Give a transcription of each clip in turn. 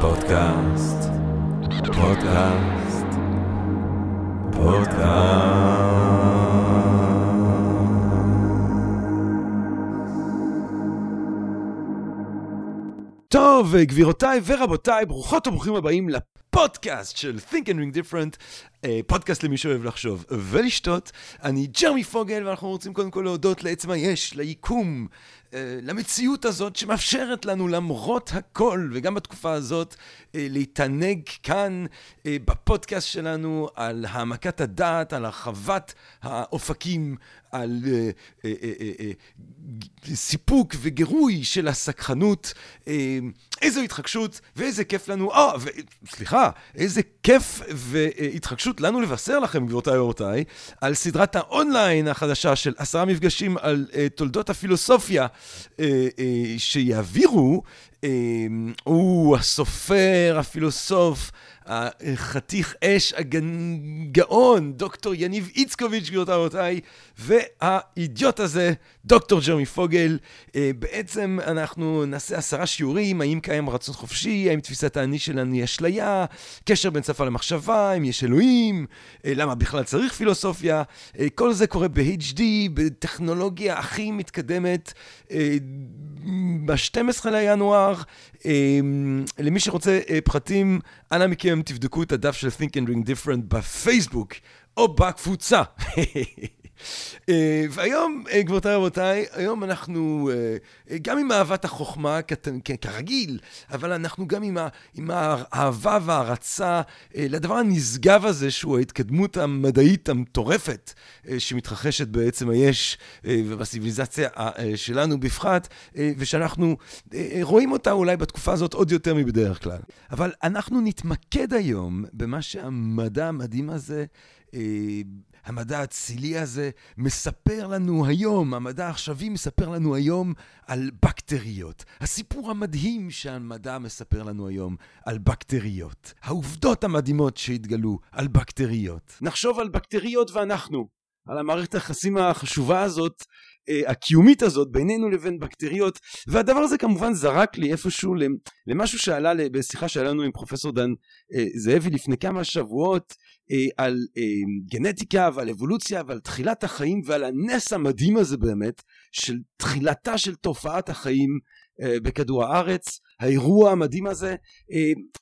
פודקאסט, פודקאסט, פודקאסט. טוב, גבירותיי ורבותיי, ברוכות וברוכים הבאים לפודקאסט של Think and Ring Different, פודקאסט למי שאוהב לחשוב ולשתות. אני ג'רמי פוגל, ואנחנו רוצים קודם כל להודות לעצם היש, ליקום, אה, למציאות הזאת שמאפשרת לנו למרות הכל, וגם בתקופה הזאת, אה, להתענג כאן בפודקאסט שלנו על העמקת הדעת, על הרחבת האופקים, על סיפוק וגירוי של הסקחנות. איזו התחגשות ואיזה כיף לנו, אה, סליחה, איזה כיף והתחגשות פשוט לנו לבשר לכם, גבירותיי ורבותיי, על סדרת האונליין החדשה של עשרה מפגשים על uh, תולדות הפילוסופיה uh, uh, שיעבירו, uh, הוא הסופר, הפילוסוף, החתיך אש הגאון, דוקטור יניב איצקוביץ', גבירותיי ורבותיי, והאידיוט הזה, דוקטור ג'רמי פוגל. אה, בעצם אנחנו נעשה עשרה שיעורים, האם קיים רצון חופשי, האם תפיסת האני שלנו היא אשליה, קשר בין שפה למחשבה, האם יש אלוהים, אה, למה בכלל צריך פילוסופיה. אה, כל זה קורה ב-HD, בטכנולוגיה הכי מתקדמת, ב-12 לינואר. למי שרוצה פחתים, אנא מכם תבדקו את הדף של Think and Ring Different בפייסבוק או בקבוצה. אה, והיום, אה, גבירותיי ורבותיי, היום אנחנו אה, גם עם אהבת החוכמה, כרגיל, אבל אנחנו גם עם האהבה וההערצה לדבר הנשגב הזה, שהוא ההתקדמות המדעית המטורפת שמתרחשת בעצם היש ובסיביליזציה שלנו בפחת, ושאנחנו רואים אותה אולי בתקופה הזאת עוד יותר מבדרך כלל. אבל אנחנו נתמקד היום במה שהמדע המדהים הזה המדע האצילי הזה מספר לנו היום, המדע העכשווי מספר לנו היום על בקטריות. הסיפור המדהים שהמדע מספר לנו היום על בקטריות. העובדות המדהימות שהתגלו על בקטריות. נחשוב על בקטריות ואנחנו, על המערכת היחסים החשובה הזאת הקיומית הזאת בינינו לבין בקטריות והדבר הזה כמובן זרק לי איפשהו למשהו שעלה בשיחה שהיה לנו עם פרופסור דן אה, זאבי לפני כמה שבועות אה, על גנטיקה ועל אבולוציה ועל תחילת החיים ועל הנס המדהים הזה באמת של תחילתה של תופעת החיים בכדור הארץ האירוע המדהים הזה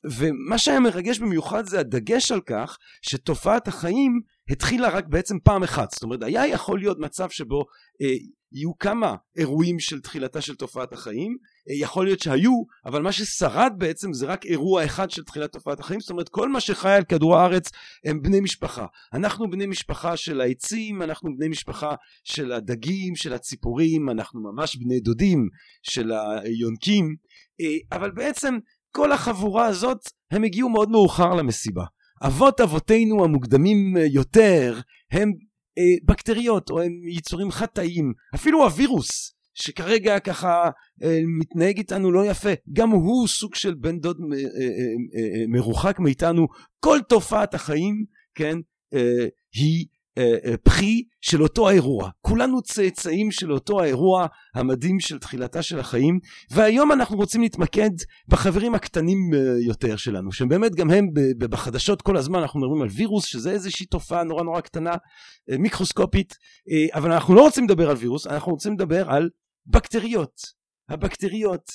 ומה שהיה מרגש במיוחד זה הדגש על כך שתופעת החיים התחילה רק בעצם פעם אחת. זאת אומרת היה יכול להיות מצב שבו אה, יהיו כמה אירועים של תחילתה של תופעת החיים. אה, יכול להיות שהיו אבל מה ששרד בעצם זה רק אירוע אחד של תחילת תופעת החיים. זאת אומרת כל מה שחי על כדור הארץ הם בני משפחה. אנחנו בני משפחה של העצים אנחנו בני משפחה של הדגים של הציפורים אנחנו ממש בני דודים של היונקים. אה, אבל בעצם כל החבורה הזאת הם הגיעו מאוד מאוחר למסיבה אבות אבותינו המוקדמים יותר הם אה, בקטריות או הם יצורים חטאים. אפילו הווירוס שכרגע ככה אה, מתנהג איתנו לא יפה גם הוא סוג של בן דוד אה, אה, אה, אה, מרוחק מאיתנו. כל תופעת החיים כן אה, היא אה, אה, פחי של אותו האירוע. כולנו צאצאים של אותו האירוע המדהים של תחילתה של החיים והיום אנחנו רוצים להתמקד בחברים הקטנים אה, יותר שלנו שהם באמת גם הם בחדשות כל הזמן אנחנו מדברים על וירוס שזה איזושהי תופעה נורא נורא קטנה מיקרוסקופית אבל אנחנו לא רוצים לדבר על וירוס אנחנו רוצים לדבר על בקטריות. הבקטריות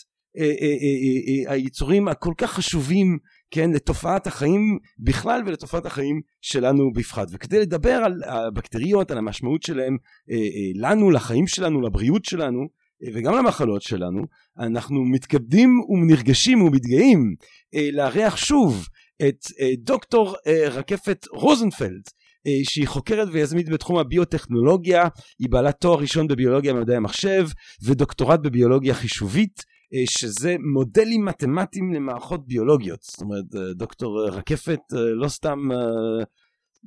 היצורים הכל כך חשובים כן, לתופעת החיים בכלל ולתופעת החיים שלנו בפחת. וכדי לדבר על הבקטריות, על המשמעות שלהם אה, אה, לנו, לחיים שלנו, לבריאות שלנו, אה, וגם למחלות שלנו, אנחנו מתכבדים ונרגשים ומתגאים לארח שוב את דוקטור רקפת רוזנפלד, שהיא חוקרת ויזמית בתחום הביוטכנולוגיה, היא בעלת תואר ראשון בביולוגיה ומדעי המחשב ודוקטורט בביולוגיה חישובית אה, שזה מודלים מתמטיים למערכות ביולוגיות. זאת אומרת אה, דוקטור רקפת אה, לא סתם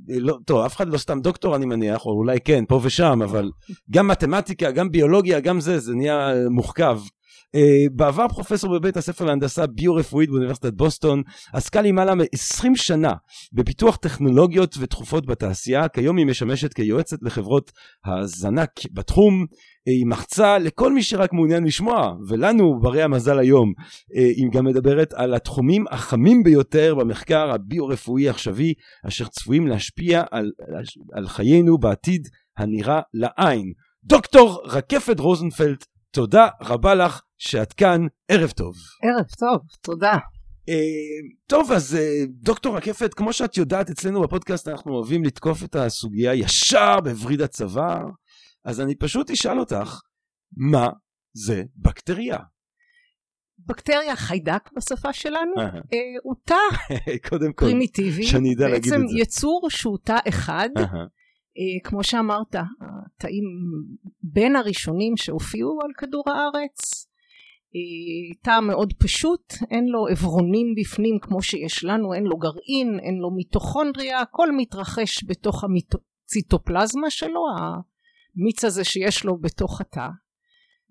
לא, טוב אף אחד לא סתם דוקטור אני מניח או אולי כן פה ושם אבל גם מתמטיקה גם ביולוגיה גם זה זה נהיה מוחכב בעבר פרופסור בבית הספר להנדסה ביו-רפואית באוניברסיטת בוסטון עסקה למעלה מ-20 שנה בפיתוח טכנולוגיות ותכופות בתעשייה כיום היא משמשת כיועצת לחברות הזנק בתחום היא מחצה לכל מי שרק מעוניין לשמוע, ולנו, ברי המזל היום, היא גם מדברת על התחומים החמים ביותר במחקר הביו-רפואי עכשווי, אשר צפויים להשפיע על, על חיינו בעתיד הנראה לעין. דוקטור רקפת רוזנפלד, תודה רבה לך שאת כאן, ערב טוב. ערב טוב, תודה. Uh, טוב אז uh, דוקטור רקפת כמו שאת יודעת אצלנו בפודקאסט אנחנו אוהבים לתקוף את הסוגיה ישר בווריד הצוואר אז אני פשוט אשאל אותך מה זה בקטריה. בקטריה חיידק בשפה שלנו? uh, הוא תא קודם כל פרימיטיבי שאני אדע להגיד את זה. בעצם יצור שהוא תא אחד. uh, כמו שאמרת התאים בין הראשונים שהופיעו על כדור הארץ. תא מאוד פשוט, אין לו עברונים בפנים כמו שיש לנו, אין לו גרעין, אין לו מיטוכונדריה, הכל מתרחש בתוך הציטופלזמה שלו, המיץ הזה שיש לו בתוך התא,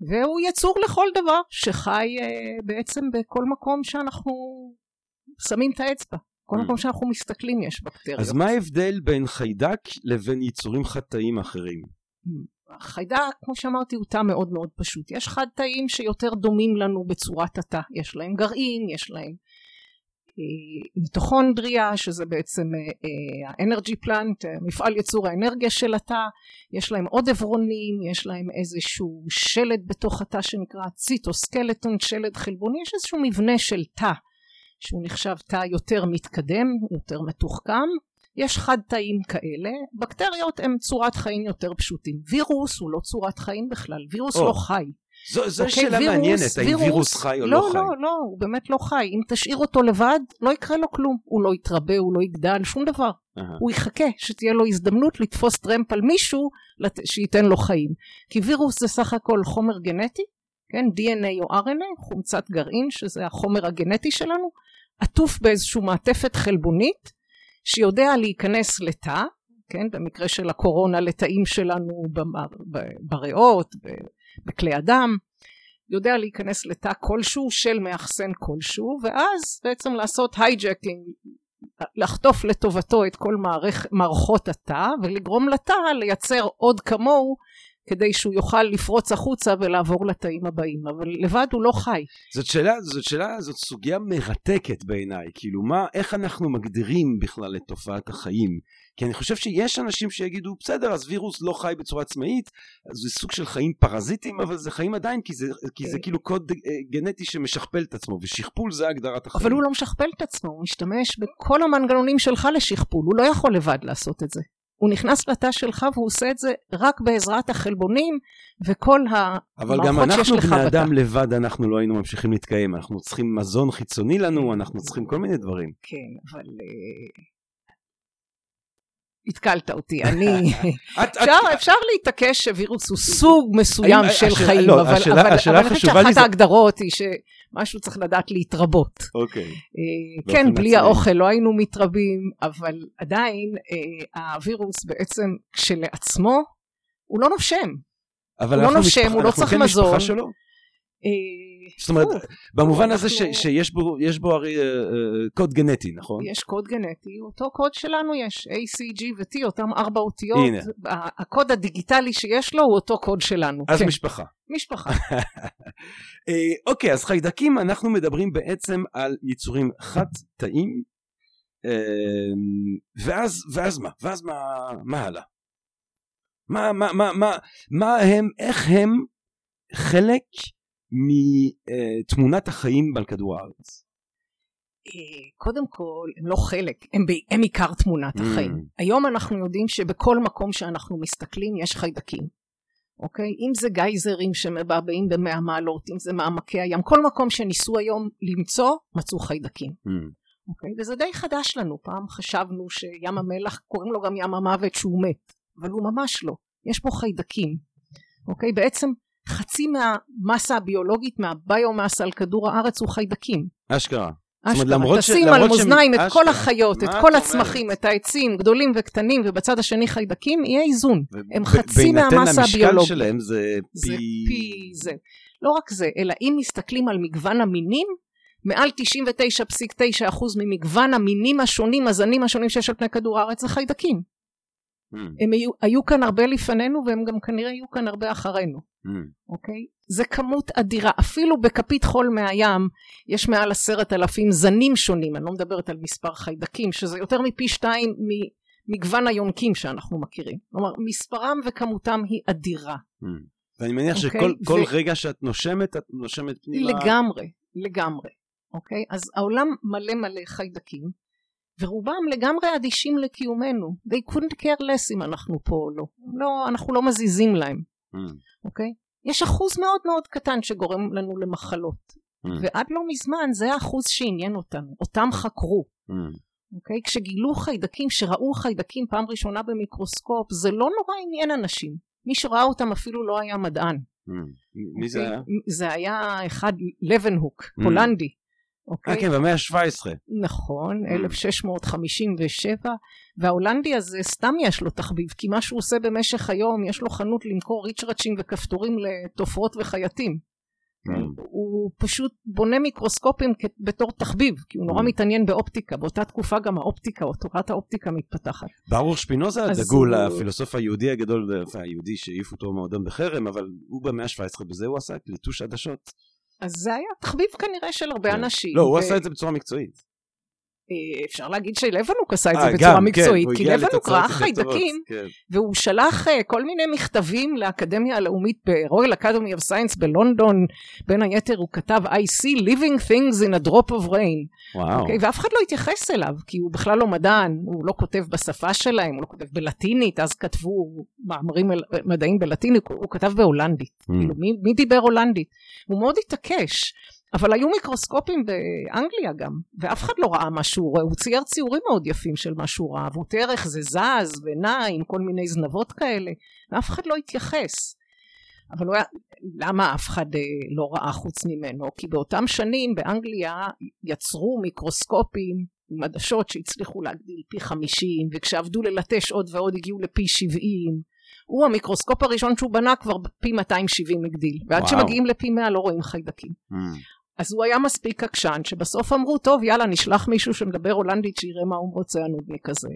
והוא יצור לכל דבר שחי בעצם בכל מקום שאנחנו שמים את האצבע. כל מקום שאנחנו מסתכלים יש בקטריות. אז מה ההבדל בין חיידק לבין יצורים חטאים אחרים? החיידק, כמו שאמרתי, הוא תא מאוד מאוד פשוט. יש חד תאים שיותר דומים לנו בצורת התא. יש להם גרעין, יש להם מיטוכונדריה, שזה בעצם האנרגי אה, פלנט, אה, מפעל ייצור האנרגיה של התא. יש להם עוד עברונים, יש להם איזשהו שלד בתוך התא שנקרא ציטוסקלטון, שלד חלבוני, יש איזשהו מבנה של תא, שהוא נחשב תא יותר מתקדם, יותר מתוחכם. יש חד תאים כאלה, בקטריות הן צורת חיים יותר פשוטים. וירוס הוא לא צורת חיים בכלל, וירוס oh. לא חי. זו, זו אוקיי, שאלה וירוס, מעניינת, האם וירוס, וירוס חי או לא, לא, לא חי? לא, לא, הוא באמת לא חי. אם תשאיר אותו לבד, לא יקרה לו כלום. הוא לא יתרבה, הוא לא יגדל, שום דבר. Uh-huh. הוא יחכה שתהיה לו הזדמנות לתפוס טרמפ על מישהו לת... שייתן לו חיים. כי וירוס זה סך הכל חומר גנטי, כן, DNA או RNA, חומצת גרעין, שזה החומר הגנטי שלנו, עטוף באיזושהי מעטפת חלבונית, שיודע להיכנס לתא, כן, במקרה של הקורונה לתאים שלנו בריאות, בכלי הדם, יודע להיכנס לתא כלשהו של מאחסן כלשהו, ואז בעצם לעשות hijacking, לחטוף לטובתו את כל מערכ, מערכות התא, ולגרום לתא לייצר עוד כמוהו כדי שהוא יוכל לפרוץ החוצה ולעבור לתאים הבאים, אבל לבד הוא לא חי. זאת שאלה, זאת שאלה, זאת סוגיה מרתקת בעיניי, כאילו מה, איך אנחנו מגדירים בכלל את תופעת החיים? כי אני חושב שיש אנשים שיגידו, בסדר, אז וירוס לא חי בצורה עצמאית, זה סוג של חיים פרזיטיים, אבל זה חיים עדיין, כי זה, כי זה כן. כאילו קוד אה, גנטי שמשכפל את עצמו, ושכפול זה הגדרת החיים. אבל הוא לא משכפל את עצמו, הוא משתמש בכל המנגנונים שלך לשכפול, הוא לא יכול לבד לעשות את זה. הוא נכנס לתא שלך והוא עושה את זה רק בעזרת החלבונים וכל המערכות שיש לך בתא. אבל גם אנחנו בני אדם לבד אנחנו לא היינו ממשיכים להתקיים, אנחנו צריכים מזון חיצוני לנו, אנחנו צריכים כל מיני דברים. כן, אבל... אה, התקלת אותי, אני... אפשר, להתעקש שווירוס הוא סוג מסוים של חיים, לא, אבל, אני חושבת שאחת ההגדרות היא שמשהו צריך לדעת להתרבות. אוקיי. אה, כן, בלי האוכל לא היינו מתרבים, אבל עדיין אה, הווירוס בעצם כשלעצמו, הוא לא נושם. הוא לא נושם, משפחה, הוא לא צריך כן מזון. זאת אומרת, במובן הזה שיש בו הרי אה, אה, קוד גנטי, נכון? יש קוד גנטי, אותו קוד שלנו יש, A, C, G ו-T, אותם ארבע אותיות. הנה. הקוד הדיגיטלי שיש לו הוא אותו קוד שלנו. אז כן. משפחה. משפחה. אוקיי, אז חיידקים, אנחנו מדברים בעצם על יצורים חד-תאים, ואז, ואז מה? ואז מה, מה הלאה? מה, מה, מה, מה, מה הם, איך הם חלק מתמונת החיים על כדור הארץ? אה, קודם כל, הם לא חלק, הם, ב, הם עיקר תמונת mm. החיים. היום אנחנו יודעים שבכל מקום שאנחנו מסתכלים יש חיידקים. אוקיי? אם זה גייזרים שמבעבעים במאה מעלות, אם זה מעמקי הים, כל מקום שניסו היום למצוא, מצאו חיידקים. Mm. אוקיי? וזה די חדש לנו. פעם חשבנו שים המלח, קוראים לו גם ים המוות שהוא מת, אבל הוא ממש לא. יש פה חיידקים. אוקיי? בעצם חצי מהמסה הביולוגית, מהביומאסה על כדור הארץ הוא חיידקים. אשכרה. אשכרה, תשים על מאזניים את כל החיות, את כל הצמחים, את העצים, גדולים וקטנים, ובצד השני חיידקים, יהיה איזון. הם חצי מהמסה הביולוגית. בהינתן המשקל שלהם זה פי... זה פי זה. לא רק זה, אלא אם מסתכלים על מגוון המינים, מעל 99.9% ממגוון המינים השונים, הזנים השונים שיש על פני כדור הארץ, זה חיידקים. Hmm. הם היו, היו כאן הרבה לפנינו, והם גם כנראה יהיו כאן הרבה אחרינו. אוקיי? זה כמות אדירה. אפילו בכפית חול מהים יש מעל עשרת אלפים זנים שונים, אני לא מדברת על מספר חיידקים, שזה יותר מפי שתיים ממגוון היונקים שאנחנו מכירים. כלומר, מספרם וכמותם היא אדירה. ואני מניח שכל ו... רגע שאת נושמת, את נושמת פנימה... לגמרי, לגמרי. אוקיי? אז העולם מלא מלא חיידקים, ורובם לגמרי אדישים לקיומנו. They couldn't care less אם אנחנו פה או לא. לא, אנחנו לא מזיזים להם. Mm. אוקיי? יש אחוז מאוד מאוד קטן שגורם לנו למחלות. Mm. ועד לא מזמן זה האחוז שעניין אותנו. אותם חקרו. Mm. אוקיי? כשגילו חיידקים, שראו חיידקים פעם ראשונה במיקרוסקופ, זה לא נורא עניין אנשים. מי שראה אותם אפילו לא היה מדען. Mm. מי זה אוקיי? היה? זה היה אחד לבנהוק, mm. הולנדי. אוקיי? אה, כן, במאה ה-17. נכון, 1657, mm. וההולנדי הזה סתם יש לו תחביב, כי מה שהוא עושה במשך היום, יש לו חנות למכור ריצ'רצ'ים וכפתורים לתופרות וחייטים. Mm. הוא פשוט בונה מיקרוסקופים בתור תחביב, כי הוא נורא mm. מתעניין באופטיקה, באותה תקופה גם האופטיקה או תורת האופטיקה מתפתחת. ברוך שפינוזה דגול, הוא... הפילוסוף היהודי הגדול, היהודי שהעיף אותו מועדון בחרם, אבל הוא במאה ה-17 בזה הוא את ליטוש עדשות. אז זה היה תחביב כנראה של הרבה כן. אנשים. לא, הוא עשה את זה בצורה מקצועית. אפשר להגיד שלבנוק עשה את זה אה, בצורה כן, מקצועית, כי לבנוק ראה חיידקים, כן. והוא שלח אה, כל מיני מכתבים לאקדמיה הלאומית ב-Royal Academy of Science בלונדון, בין היתר הוא כתב I see living things in a drop of rain. וואו. Okay, אוקיי? ואף אחד לא התייחס אליו, כי הוא בכלל לא מדען, הוא לא כותב בשפה שלהם, הוא לא כותב בלטינית, אז כתבו מאמרים מדעיים בלטינית, הוא כתב בהולנדית. Mm. מי, מי דיבר הולנדית? הוא מאוד התעקש. אבל היו מיקרוסקופים באנגליה גם, ואף אחד לא ראה מה שהוא רואה, הוא צייר ציורים מאוד יפים של מה שהוא ראה, והוא תיאר איך זה זז ונע עם כל מיני זנבות כאלה, ואף אחד לא התייחס. אבל הוא היה, למה אף אחד אה, לא ראה חוץ ממנו? כי באותם שנים באנגליה יצרו מיקרוסקופים עם עדשות שהצליחו להגדיל פי חמישים, וכשעבדו ללטש עוד ועוד הגיעו לפי שבעים. הוא המיקרוסקופ הראשון שהוא בנה כבר פי 270 הגדיל, ועד וואו. שמגיעים לפי 100 לא רואים חיידקים. Mm. אז הוא היה מספיק עקשן, שבסוף אמרו, טוב, יאללה, נשלח מישהו שמדבר הולנדית שיראה מה הוא רוצה הנודניק הזה.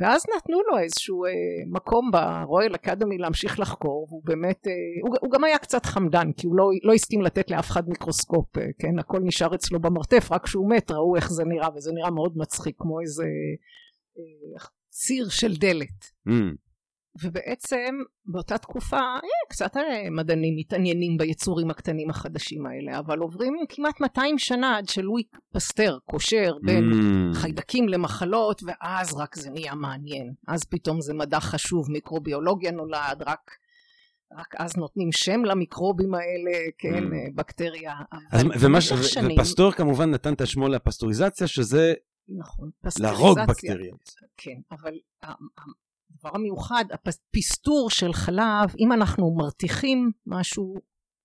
ואז נתנו לו איזשהו אה, מקום ב-Royal Academy להמשיך לחקור, והוא באמת, אה, הוא, הוא גם היה קצת חמדן, כי הוא לא, לא הסכים לתת לאף אחד מיקרוסקופ, אה, כן, הכל נשאר אצלו במרתף, רק כשהוא מת ראו איך זה נראה, וזה נראה מאוד מצחיק, כמו איזה אה, ציר של דלת. Mm. ובעצם באותה תקופה אה, קצת מדענים מתעניינים ביצורים הקטנים החדשים האלה אבל עוברים כמעט 200 שנה עד שלואי פסטר קושר בין mm. חיידקים למחלות ואז רק זה נהיה מעניין אז פתאום זה מדע חשוב מיקרוביולוגיה נולד רק רק אז נותנים שם למיקרובים האלה, כן, mm. בקטריה. אז ומה, ש... שנים... ופסטור כמובן נתן את השמו לפסטוריזציה, שזה נכון, להרוג בקטריות. כן, אבל הדבר המיוחד, הפסטור של חלב, אם אנחנו מרתיחים משהו,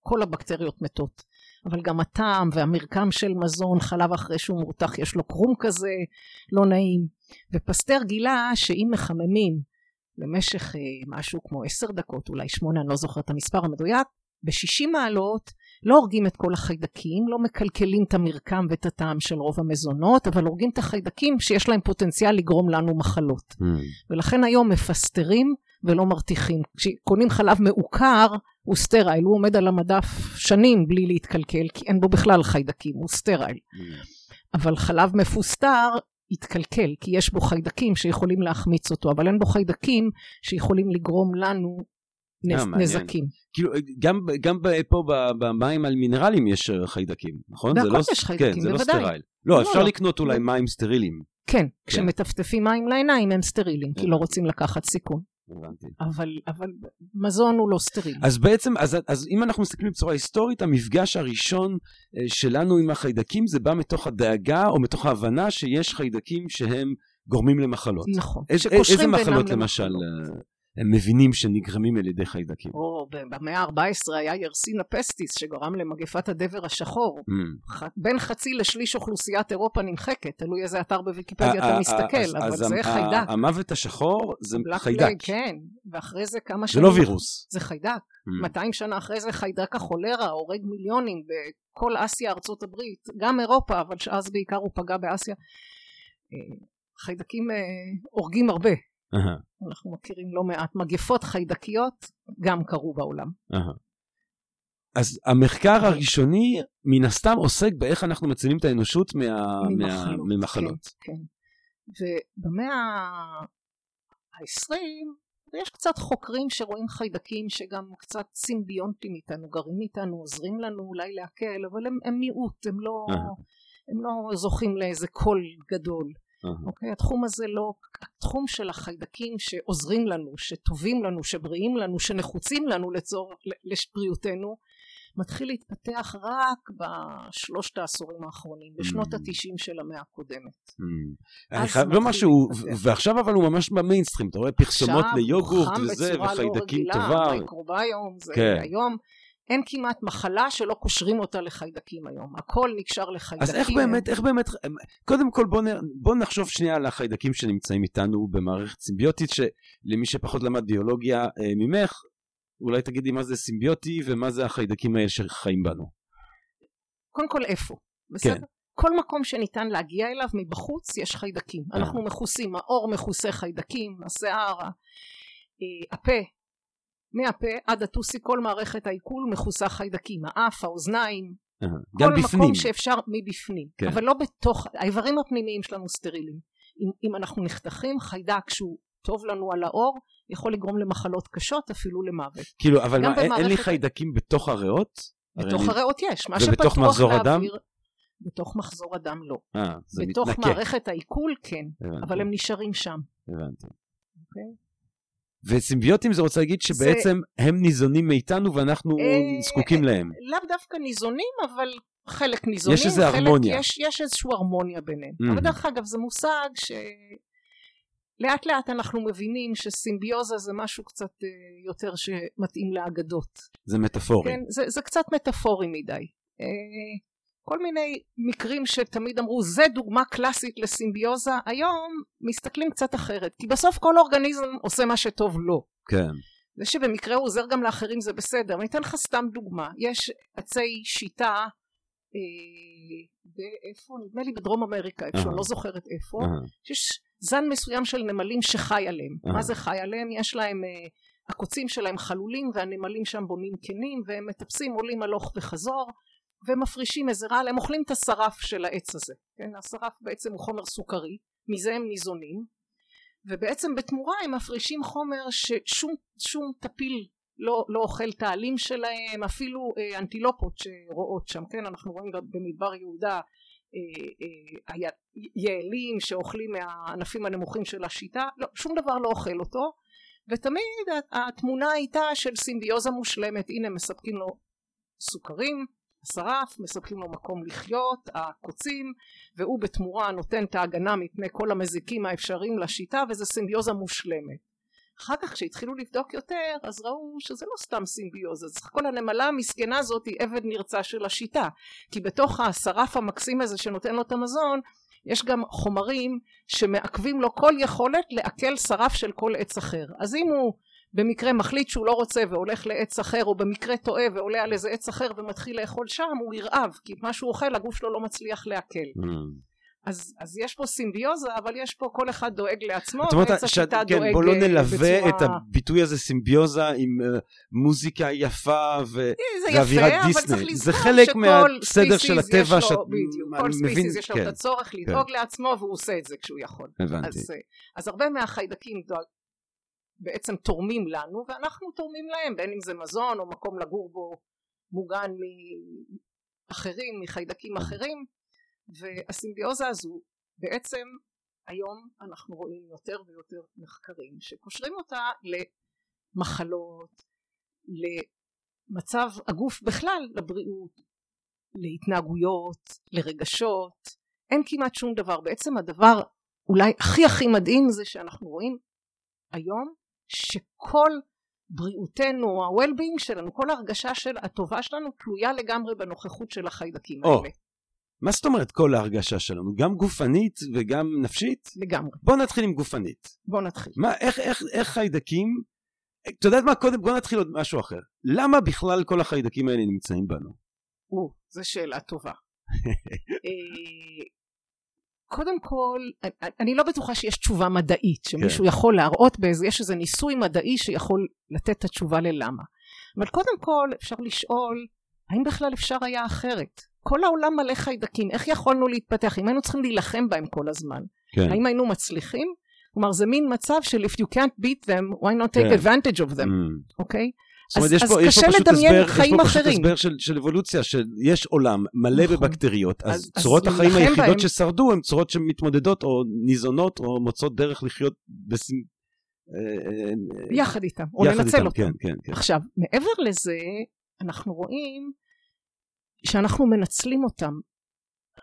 כל הבקטריות מתות. אבל גם הטעם והמרקם של מזון, חלב אחרי שהוא מורתח יש לו קרום כזה, לא נעים. ופסטר גילה שאם מחממים למשך אה, משהו כמו עשר דקות, אולי שמונה, אני לא זוכרת את המספר המדויק, ב-60 מעלות לא הורגים את כל החיידקים, לא מקלקלים את המרקם ואת הטעם של רוב המזונות, אבל הורגים את החיידקים שיש להם פוטנציאל לגרום לנו מחלות. Mm. ולכן היום מפסטרים ולא מרתיחים. כשקונים חלב מעוקר, הוא sterile, הוא עומד על המדף שנים בלי להתקלקל, כי אין בו בכלל חיידקים, הוא sterile. Mm. אבל חלב מפוסטר יתקלקל, כי יש בו חיידקים שיכולים להחמיץ אותו, אבל אין בו חיידקים שיכולים לגרום לנו נזקים. כאילו, גם, גם פה במים על מינרלים יש אה, חיידקים, נכון? בהכל לא, יש חיידקים, כן, זה לא sterile. לא, לא, אפשר לא. לקנות אולי לא. מים סטרילים. כן, כן, כשמטפטפים מים לעיניים הם סטרילים, כי לא רוצים לקחת סיכון. הבנתי. אבל, אבל מזון הוא לא סטרילי. אז בעצם, אז, אז אם אנחנו מסתכלים בצורה היסטורית, המפגש הראשון אה, שלנו עם החיידקים זה בא מתוך הדאגה או מתוך ההבנה שיש חיידקים שהם גורמים למחלות. נכון. איזה, איזה מחלות למשל? למחלות. הם מבינים שנגרמים על ידי חיידקים. או, במאה ה-14 היה ירסינה פסטיס שגרם למגפת הדבר השחור. Mm. בין חצי לשליש אוכלוסיית אירופה נמחקת, תלוי איזה אתר בוויקיפדיה אתה מסתכל, אבל זה חיידק. המוות השחור זה חיידק. כן, ואחרי זה כמה שנים... זה לא וירוס. זה חיידק. 200 שנה אחרי זה חיידק החולרה הורג מיליונים בכל אסיה, ארצות הברית, גם אירופה, אבל שאז בעיקר הוא פגע באסיה. אה, חיידקים אה, הורגים הרבה. אנחנו מכירים לא מעט מגפות חיידקיות, גם קרו בעולם. אז המחקר הראשוני, מן הסתם, עוסק באיך אנחנו מצילים את האנושות מה, ממחלות. מה, ממחלות. כן, כן. ובמאה ה-20, ויש קצת חוקרים שרואים חיידקים שגם קצת סימביונטים איתנו, גרים איתנו, עוזרים לנו אולי להקל, אבל הם, הם מיעוט, הם לא, הם לא זוכים לאיזה קול גדול. אוקיי? התחום הזה לא, התחום של החיידקים שעוזרים לנו, שטובים לנו, שבריאים לנו, שנחוצים לנו לצור, לבריאותנו, מתחיל להתפתח רק בשלושת העשורים האחרונים, בשנות mm. התשעים של המאה הקודמת. Mm. אני חייב לומר שהוא, ועכשיו אבל הוא ממש במיינסטרים, אתה רואה פרסומות ליוגורט וזה, לא וחיידקים טובה. עכשיו בצורה לא רגילה, מייקרוביום, זה כן. היום. אין כמעט מחלה שלא קושרים אותה לחיידקים היום, הכל נקשר לחיידקים. אז איך באמת, איך באמת, קודם כל בוא, בוא נחשוב שנייה על החיידקים שנמצאים איתנו במערכת סימביוטית, שלמי שפחות למד ביולוגיה אה, ממך, אולי תגידי מה זה סימביוטי ומה זה החיידקים האלה שחיים בנו. קודם כל איפה, בסדר? כן. כל מקום שניתן להגיע אליו מבחוץ יש חיידקים. אה. אנחנו מכוסים, האור מכוסה חיידקים, השיער, אה, הפה, מהפה עד הטוסי, כל מערכת העיכול מכוסה חיידקים, האף, האוזניים, כל בפנים. מקום שאפשר מבפנים, כן. אבל לא בתוך, האיברים הפנימיים שלנו סטרילים. אם, אם אנחנו נחתכים, חיידק שהוא טוב לנו על האור, יכול לגרום למחלות קשות, אפילו למוות. כאילו, אבל מה, במערכת... אין לי חיידקים בתוך הריאות? בתוך הרי הריאות יש, מה שפתוח לאוויר... אדם? בתוך מחזור הדם לא. אה, זה בתוך מתנקה. מערכת העיכול כן, הבנתי. אבל הם נשארים שם. הבנתי. אוקיי? וסימביוטים זה רוצה להגיד שבעצם זה... הם ניזונים מאיתנו ואנחנו אה, זקוקים להם. לאו דווקא ניזונים, אבל חלק ניזונים. יש איזה הרמוניה. יש, יש איזושהי הרמוניה ביניהם. Mm-hmm. אבל דרך אגב זה מושג ש... לאט לאט אנחנו מבינים שסימביוזה זה משהו קצת אה, יותר שמתאים לאגדות. זה מטאפורי. כן, זה, זה קצת מטאפורי מדי. אה, כל מיני מקרים שתמיד אמרו זה דוגמה קלאסית לסימביוזה, היום מסתכלים קצת אחרת, כי בסוף כל אורגניזם עושה מה שטוב לו. כן. זה שבמקרה הוא עוזר גם לאחרים זה בסדר. אני אתן לך סתם דוגמה, יש עצי שיטה אה, באיפה? נדמה לי בדרום אמריקה, איפה, אני לא זוכרת איפה, שיש זן מסוים של נמלים שחי עליהם. מה זה חי עליהם? יש להם, אה, הקוצים שלהם חלולים והנמלים שם בונים קנים והם מטפסים עולים הלוך וחזור ומפרישים איזה רעל, הם אוכלים את השרף של העץ הזה, כן? השרף בעצם הוא חומר סוכרי, מזה הם ניזונים ובעצם בתמורה הם מפרישים חומר ששום טפיל לא, לא אוכל את העלים שלהם, אפילו אה, אנטילופות שרואות שם, כן? אנחנו רואים במדבר יהודה אה, אה, יעלים שאוכלים מהענפים הנמוכים של השיטה, לא, שום דבר לא אוכל אותו, ותמיד התמונה הייתה של סימביוזה מושלמת, הנה מספקים לו סוכרים, השרף, מספקים לו מקום לחיות, הקוצים, והוא בתמורה נותן את ההגנה מפני כל המזיקים האפשריים לשיטה, וזה סימביוזה מושלמת. אחר כך כשהתחילו לבדוק יותר אז ראו שזה לא סתם סימביוזה סך הכל הנמלה המסכנה הזאת היא עבד נרצע של השיטה כי בתוך השרף המקסים הזה שנותן לו את המזון יש גם חומרים שמעכבים לו כל יכולת לעכל שרף של כל עץ אחר אז אם הוא במקרה מחליט שהוא לא רוצה והולך לעץ אחר או במקרה טועה ועולה על איזה עץ אחר ומתחיל לאכול שם הוא ירעב כי מה שהוא אוכל הגוף שלו לא מצליח לעכל mm. אז, אז יש פה סימביוזה, אבל יש פה כל אחד דואג לעצמו, ועץ השיטה כן, דואג בוא לא נלווה בצורה... את הביטוי הזה סימביוזה עם uh, מוזיקה יפה ו... ואווירת דיסני. זה חלק מהסדר של הטבע שאת... בדיוק, כל ספיסיס יש לו כן, את הצורך כן. לדאוג כן. לעצמו, והוא עושה את זה כשהוא יכול. הבנתי. אז, אה, אז הרבה מהחיידקים דואג, בעצם תורמים לנו, ואנחנו תורמים להם, בין אם זה מזון או מקום לגור בו מוגן מאחרים, מחיידקים אחרים. והסימביוזה הזו בעצם היום אנחנו רואים יותר ויותר מחקרים שקושרים אותה למחלות, למצב הגוף בכלל, לבריאות, להתנהגויות, לרגשות, אין כמעט שום דבר. בעצם הדבר אולי הכי הכי מדהים זה שאנחנו רואים היום שכל בריאותנו, ה-well-being שלנו, כל ההרגשה של הטובה שלנו תלויה לגמרי בנוכחות של החיידקים oh. האלה. מה זאת אומרת כל ההרגשה שלנו? גם גופנית וגם נפשית? לגמרי. בוא נתחיל עם גופנית. בוא נתחיל. מה, איך, איך, איך חיידקים, אתה יודעת מה, קודם בוא נתחיל עוד משהו אחר. למה בכלל כל החיידקים האלה נמצאים בנו? או, זו שאלה טובה. קודם כל, אני לא בטוחה שיש תשובה מדעית, שמישהו כן. יכול להראות באיזה, יש איזה ניסוי מדעי שיכול לתת את התשובה ללמה. אבל קודם כל אפשר לשאול האם בכלל אפשר היה אחרת? כל העולם מלא חיידקים, איך יכולנו להתפתח? אם היינו צריכים להילחם בהם כל הזמן, כן. האם היינו מצליחים? כלומר זה מין מצב של if you can't beat them, why not take כן. advantage of them, mm. אוקיי? Mm. Okay? זאת אומרת, אז, יש, פה, אז יש קשה לדמיין חיים אחרים. יש פה פשוט הסבר של, של אבולוציה, שיש עולם מלא נכון. בבקטריות, אז, אז צורות אז החיים היחידות בהם... ששרדו הן צורות שמתמודדות או ניזונות או מוצאות דרך לחיות בסמ... אה, אה, יחד איתם, או יחד לנצל איתם, אותם. כן, כן, כן. עכשיו, מעבר לזה, אנחנו רואים שאנחנו מנצלים אותם.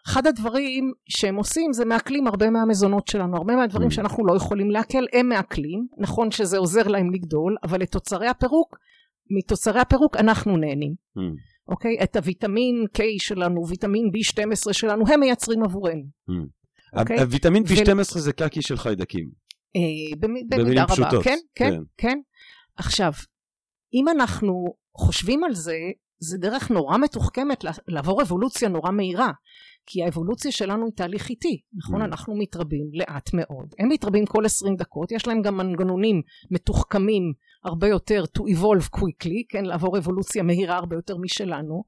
אחד הדברים שהם עושים זה מעכלים הרבה מהמזונות שלנו, הרבה מהדברים mm. שאנחנו לא יכולים לעכל הם מעכלים, נכון שזה עוזר להם לגדול, אבל את תוצרי הפירוק מתוצרי הפירוק אנחנו נהנים. Mm. אוקיי? את הוויטמין K שלנו, ויטמין B12 שלנו, הם מייצרים עבורנו. Mm. אוקיי? הוויטמין B12 זה קקי של חיידקים. אה, במידה רבה, פשוטות. כן, כן, כן, כן. עכשיו, אם אנחנו חושבים על זה, זה דרך נורא מתוחכמת לעבור אבולוציה נורא מהירה. כי האבולוציה שלנו היא תהליך איטי, נכון? Mm. אנחנו מתרבים לאט מאוד. הם מתרבים כל 20 דקות, יש להם גם מנגנונים מתוחכמים הרבה יותר to evolve quickly, כן? לעבור אבולוציה מהירה הרבה יותר משלנו.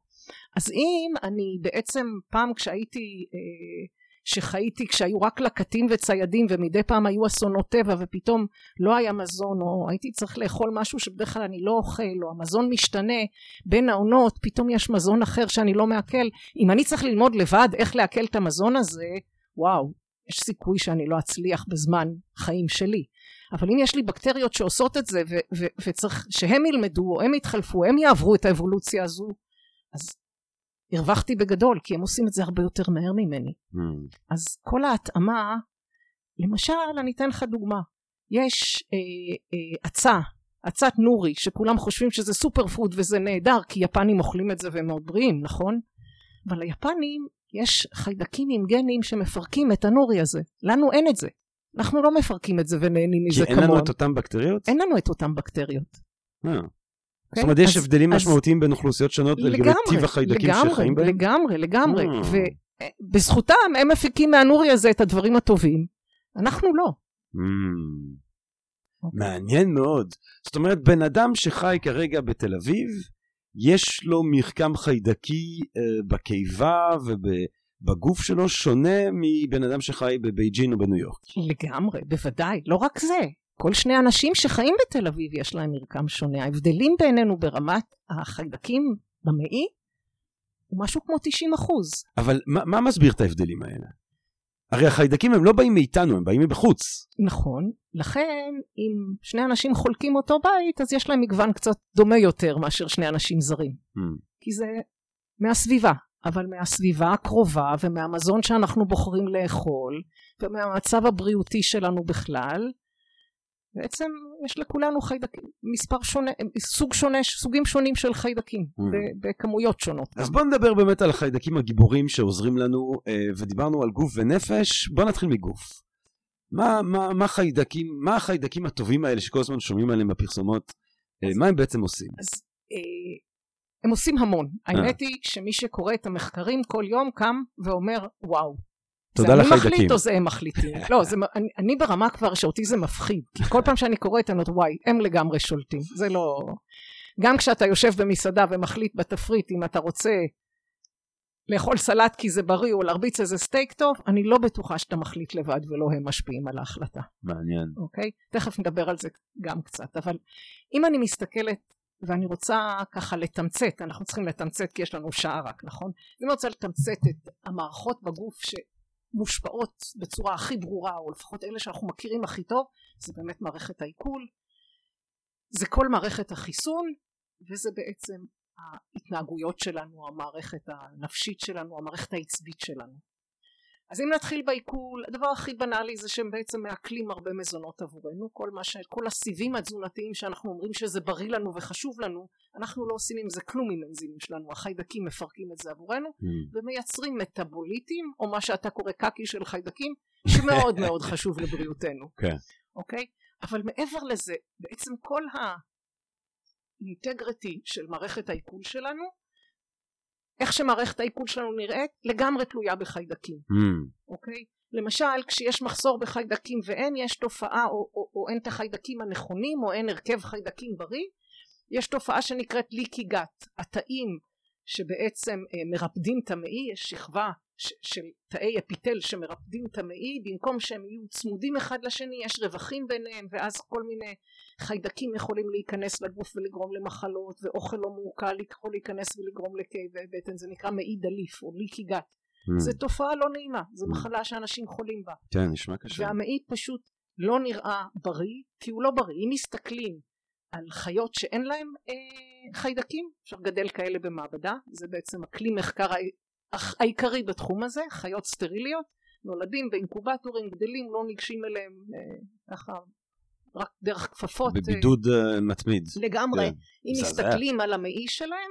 אז אם אני בעצם פעם כשהייתי אה, שחייתי כשהיו רק לקטים וציידים ומדי פעם היו אסונות טבע ופתאום לא היה מזון או הייתי צריך לאכול משהו שבדרך כלל אני לא אוכל או המזון משתנה בין העונות פתאום יש מזון אחר שאני לא מעכל אם אני צריך ללמוד לבד איך לעכל את המזון הזה וואו יש סיכוי שאני לא אצליח בזמן חיים שלי. אבל אם יש לי בקטריות שעושות את זה ו- ו- וצריך שהם ילמדו או הם יתחלפו הם יעברו את האבולוציה הזו אז הרווחתי בגדול כי הם עושים את זה הרבה יותר מהר ממני. Mm. אז כל ההתאמה למשל אני אתן לך דוגמה. יש אה, אה, עצה עצת נורי שכולם חושבים שזה סופר פוד וזה נהדר כי יפנים אוכלים את זה והם מאוד בריאים נכון? אבל ליפנים יש חיידקים עם גנים שמפרקים את הנורי הזה לנו אין את זה אנחנו לא מפרקים את זה ונהנים מזה כמוהם. כי אין לנו את אותן בקטריות? אין לנו את אותן בקטריות. אה. זאת אומרת, יש הבדלים משמעותיים בין אוכלוסיות שונות לגבי טיב החיידקים שחיים בהם? לגמרי, לגמרי. אה. ובזכותם הם מפיקים מהנורי הזה את הדברים הטובים. אנחנו לא. Hmm. אוקיי. מעניין מאוד. זאת אומרת, בן אדם שחי כרגע בתל אביב, יש לו מרקם חיידקי אה, בקיבה ובגוף שלו שונה מבן אדם שחי בבייג'ין או בניו יורק. לגמרי, בוודאי. לא רק זה. כל שני אנשים שחיים בתל אביב יש להם מרקם שונה. ההבדלים בינינו ברמת החיידקים במעי הוא משהו כמו 90 אחוז. אבל מה, מה מסביר את ההבדלים האלה? הרי החיידקים הם לא באים מאיתנו, הם באים מבחוץ. נכון, לכן אם שני אנשים חולקים אותו בית, אז יש להם מגוון קצת דומה יותר מאשר שני אנשים זרים. Hmm. כי זה מהסביבה, אבל מהסביבה הקרובה ומהמזון שאנחנו בוחרים לאכול, ומהמצב הבריאותי שלנו בכלל, בעצם יש לכולנו חיידקים, מספר שונה, סוג שונה, סוגים שונים של חיידקים, mm. בכמויות שונות. אז בוא נדבר באמת על החיידקים הגיבורים שעוזרים לנו, אה, ודיברנו על גוף ונפש, בוא נתחיל מגוף. מה, מה, מה, חיידקים, מה החיידקים הטובים האלה שכל הזמן שומעים עליהם בפרסומות, אה, אז, מה הם בעצם עושים? אז אה, הם עושים המון. האמת היא שמי שקורא את המחקרים כל יום קם ואומר וואו, תודה לחיידקים. זה אני מחליט או זה הם מחליטים? לא, זה, אני, אני ברמה כבר שאותי זה מפחיד. כי כל פעם שאני קוראת אני אומרת וואי, הם לגמרי שולטים. זה לא... גם כשאתה יושב במסעדה ומחליט בתפריט אם אתה רוצה לאכול סלט כי זה בריא או להרביץ איזה סטייק טוב, אני לא בטוחה שאתה מחליט לבד ולא הם משפיעים על ההחלטה. מעניין. אוקיי? תכף נדבר על זה גם קצת. אבל אם אני מסתכלת ואני רוצה ככה לתמצת, אנחנו צריכים לתמצת כי יש לנו שעה רק, נכון? אם אני רוצה לתמצת את המערכות בגוף ש... מושפעות בצורה הכי ברורה או לפחות אלה שאנחנו מכירים הכי טוב זה באמת מערכת העיכול. זה כל מערכת החיסון וזה בעצם ההתנהגויות שלנו המערכת הנפשית שלנו המערכת העצבית שלנו אז אם נתחיל בעיכול, הדבר הכי בנאלי זה שהם בעצם מעכלים הרבה מזונות עבורנו, כל, מה ש... כל הסיבים התזונתיים שאנחנו אומרים שזה בריא לנו וחשוב לנו, אנחנו לא עושים עם זה כלום עם אנזימים שלנו, החיידקים מפרקים את זה עבורנו, mm. ומייצרים מטאבוליטים, או מה שאתה קורא קקי של חיידקים, שמאוד מאוד חשוב לבריאותנו, כן. אוקיי? אבל מעבר לזה, בעצם כל האינטגריטי של מערכת העיכול שלנו איך שמערכת העיכול שלנו נראית לגמרי תלויה בחיידקים mm. אוקיי למשל כשיש מחסור בחיידקים ואין יש תופעה או, או, או אין את החיידקים הנכונים או אין הרכב חיידקים בריא יש תופעה שנקראת ליקי גת התאים שבעצם אה, מרפדים את המעי, יש שכבה של תאי אפיטל שמרפדים את המעי, במקום שהם יהיו צמודים אחד לשני יש רווחים ביניהם ואז כל מיני חיידקים יכולים להיכנס לגוף ולגרום למחלות ואוכל לא מעוקל יכול להיכנס ולגרום לכאבי בטן זה נקרא מעי דליף או ליקי גת mm. זו תופעה לא נעימה זו mm. מחלה שאנשים חולים בה. כן נשמע קשה. והמעי פשוט לא נראה בריא כי הוא לא בריא. אם מסתכלים על חיות שאין להם אה, חיידקים אפשר לגדל כאלה במעבדה זה בעצם הכלי מחקר העיקרי בתחום הזה חיות סטריליות נולדים באינקובטורים גדלים לא ניגשים אליהם אה, ככה רק דרך כפפות בבידוד אה, מתמיד. לגמרי. כן. אם מסתכלים על המעי שלהם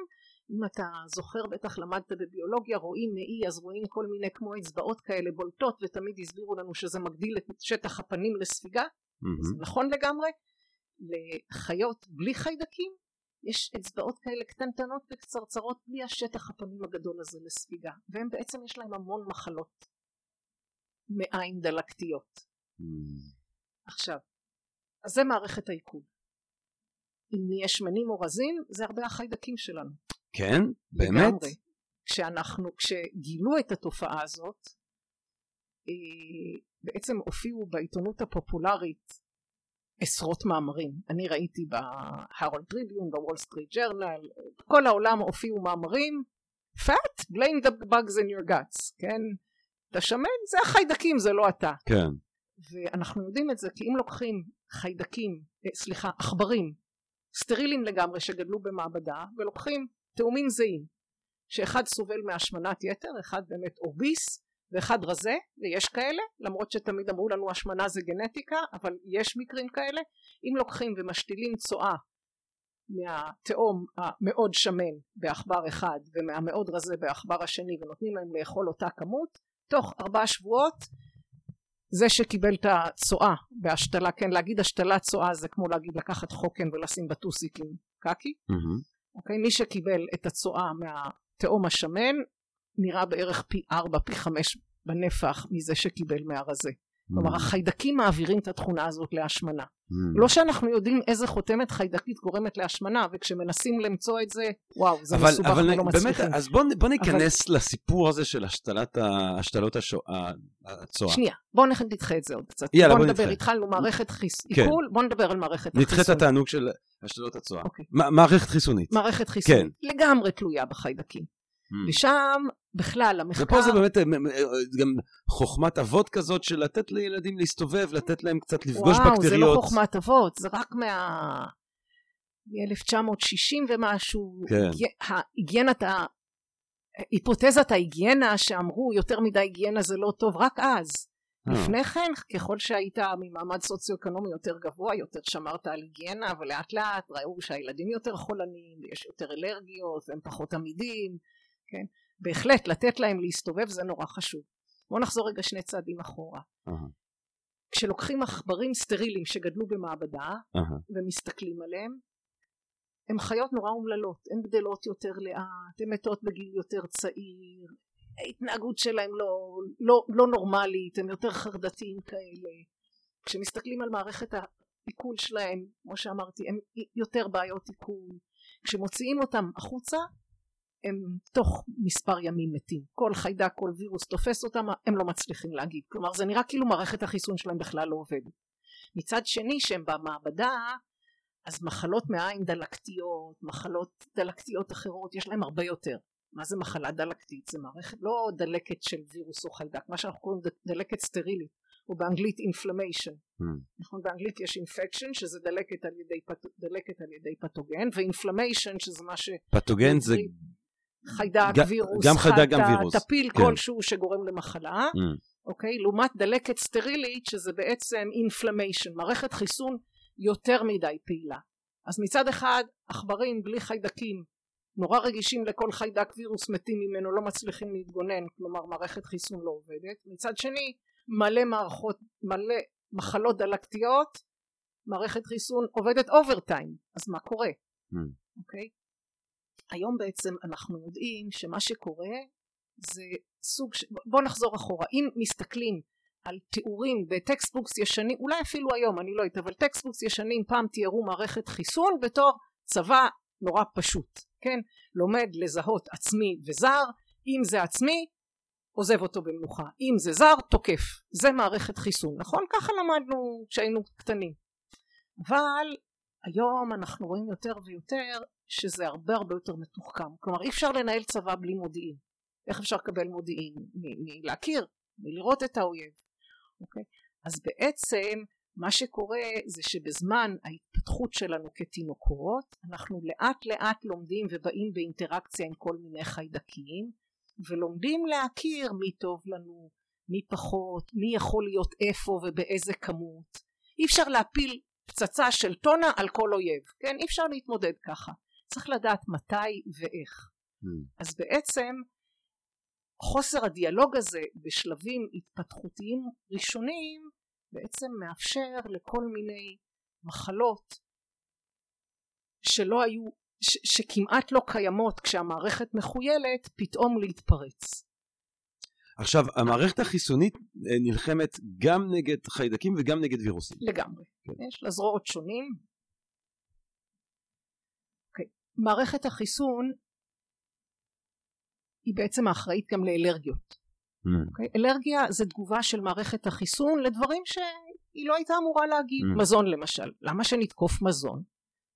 אם אתה זוכר בטח למדת בביולוגיה רואים מעי אז רואים כל מיני כמו אצבעות כאלה בולטות ותמיד הסבירו לנו שזה מגדיל את שטח הפנים לספיגה. mm-hmm. זה נכון לגמרי. לחיות בלי חיידקים יש אצבעות כאלה קטנטנות וקצרצרות בלי השטח הפנים הגדול הזה לספיגה והם בעצם יש להם המון מחלות מעין דלקתיות. Mm. עכשיו אז זה מערכת העיכול. אם נהיה שמנים או רזים זה הרבה החיידקים שלנו. כן? באמת? לגמרי. כשאנחנו כשגילו את התופעה הזאת אה, בעצם הופיעו בעיתונות הפופולרית עשרות מאמרים. אני ראיתי ב-Herald Tribune ב-Wall Street Journal כל העולם הופיעו מאמרים. fat? blame the bugs in your guts כן? אתה שמן? זה החיידקים זה לא אתה. כן. ואנחנו יודעים את זה כי אם לוקחים חיידקים אה, סליחה עכברים סטרילים לגמרי שגדלו במעבדה ולוקחים תאומים זהים שאחד סובל מהשמנת יתר אחד באמת obese ואחד רזה ויש כאלה למרות שתמיד אמרו לנו השמנה זה גנטיקה אבל יש מקרים כאלה. אם לוקחים ומשתילים צואה מהתאום המאוד שמן בעכבר אחד ומהמאוד רזה בעכבר השני ונותנים להם לאכול אותה כמות תוך ארבעה שבועות זה שקיבל את הצואה בהשתלה כן להגיד השתלת צואה זה כמו להגיד לקחת חוקן ולשים בטוסיק עם קקי. mm-hmm. אוקיי? מי שקיבל את הצואה מהתאום השמן נראה בערך פי ארבע פי חמש בנפח מזה שקיבל מהרזה mm. כלומר החיידקים מעבירים את התכונה הזאת להשמנה mm. לא שאנחנו יודעים איזה חותמת חיידקית גורמת להשמנה וכשמנסים למצוא את זה וואו זה אבל, מסובך אבל ולא מצליחים אז בוא, בוא ניכנס אבל... לסיפור הזה של השתלת השתלות הצואה שנייה בוא נדחה את זה עוד קצת יאללה, בוא, בוא נדבר התחלנו מערכת חיס כן. עיכול בוא נדבר על מערכת החיסון נדחה את התענוג של השתלות הצואה אוקיי. מערכת חיסונית מערכת חיסונית כן. לגמרי תלויה בחיידקים. ושם בכלל המחקר... ופה זה באמת אה, אה, גם חוכמת אבות כזאת של לתת לילדים להסתובב, לתת להם קצת לפגוש וואו, בקטריות. וואו, זה לא חוכמת אבות, זה רק מה... מ-1960 ומשהו. כן. ההיגיינת, היפותזת ההיגיינה שאמרו יותר מדי היגיינה זה לא טוב, רק אז. אה. לפני כן, ככל שהיית ממעמד סוציו-אקונומי יותר גבוה, יותר שמרת על היגיינה, אבל לאט לאט ראו שהילדים יותר חולניים, ויש יותר אלרגיות, והם פחות עמידים. כן? בהחלט לתת להם להסתובב זה נורא חשוב. בואו נחזור רגע שני צעדים אחורה. Uh-huh. כשלוקחים עכברים סטרילים שגדלו במעבדה uh-huh. ומסתכלים עליהם הן חיות נורא אומללות, הן גדלות יותר לאט, הן מתות בגיל יותר צעיר, ההתנהגות שלהם לא, לא, לא נורמלית, הם יותר חרדתיים כאלה. כשמסתכלים על מערכת העיכול שלהם, כמו שאמרתי, הם יותר בעיות עיכול. כשמוציאים אותם החוצה, הם תוך מספר ימים מתים. כל חיידק כל וירוס תופס אותם הם לא מצליחים להגיב. כלומר זה נראה כאילו מערכת החיסון שלהם בכלל לא עובדת. מצד שני שהם במעבדה אז מחלות מעיים דלקתיות מחלות דלקתיות אחרות יש להם הרבה יותר. מה זה מחלה דלקתית? זה מערכת לא דלקת של וירוס או חיידק מה שאנחנו קוראים דלקת סטרילית או באנגלית inflammation. Mm. נכון באנגלית יש infection שזה דלקת על ידי, פת... דלקת על ידי פתוגן ואינפלמיישן שזה מה ש... פתוגן זה חיידק, ג, וירוס, גם חיידק, גם וירוס. טפיל כן. כלשהו שגורם למחלה, mm. אוקיי? לעומת דלקת סטרילית שזה בעצם אינפלמיישן, מערכת חיסון יותר מדי פעילה. אז מצד אחד עכברים בלי חיידקים נורא רגישים לכל חיידק וירוס מתים ממנו לא מצליחים להתגונן כלומר מערכת חיסון לא עובדת מצד שני מלא מערכות מלא מחלות דלקתיות מערכת חיסון עובדת overtime אז מה קורה mm. אוקיי היום בעצם אנחנו יודעים שמה שקורה זה סוג ש... בוא נחזור אחורה אם מסתכלים על תיאורים ב-textbooks ישנים אולי אפילו היום אני לא יודעת אבל textbooks ישנים פעם תיארו מערכת חיסון בתור צבא נורא פשוט כן? לומד לזהות עצמי וזר, אם זה עצמי עוזב אותו במנוחה, אם זה זר תוקף, זה מערכת חיסון, נכון? ככה למדנו כשהיינו קטנים. אבל היום אנחנו רואים יותר ויותר שזה הרבה הרבה יותר מתוחכם, כלומר אי אפשר לנהל צבא בלי מודיעין, איך אפשר לקבל מודיעין? מלהכיר, מלראות את האויב, אוקיי? אז בעצם מה שקורה זה שבזמן ההתפתחות שלנו כתינוקות אנחנו לאט לאט לומדים ובאים באינטראקציה עם כל מיני חיידקים ולומדים להכיר מי טוב לנו, מי פחות, מי יכול להיות איפה ובאיזה כמות. אי אפשר להפיל פצצה של טונה על כל אויב, כן? אי אפשר להתמודד ככה. צריך לדעת מתי ואיך. Mm. אז בעצם חוסר הדיאלוג הזה בשלבים התפתחותיים ראשונים בעצם מאפשר לכל מיני מחלות שלא היו, ש, שכמעט לא קיימות כשהמערכת מחויילת, פתאום להתפרץ. עכשיו, המערכת החיסונית אה, נלחמת גם נגד חיידקים וגם נגד וירוסים. לגמרי. כן. יש לה זרועות שונים. אוקיי. מערכת החיסון היא בעצם האחראית גם לאלרגיות. Mm. Okay? אלרגיה זה תגובה של מערכת החיסון לדברים שהיא לא הייתה אמורה להגיב. Mm. מזון למשל. למה שנתקוף מזון?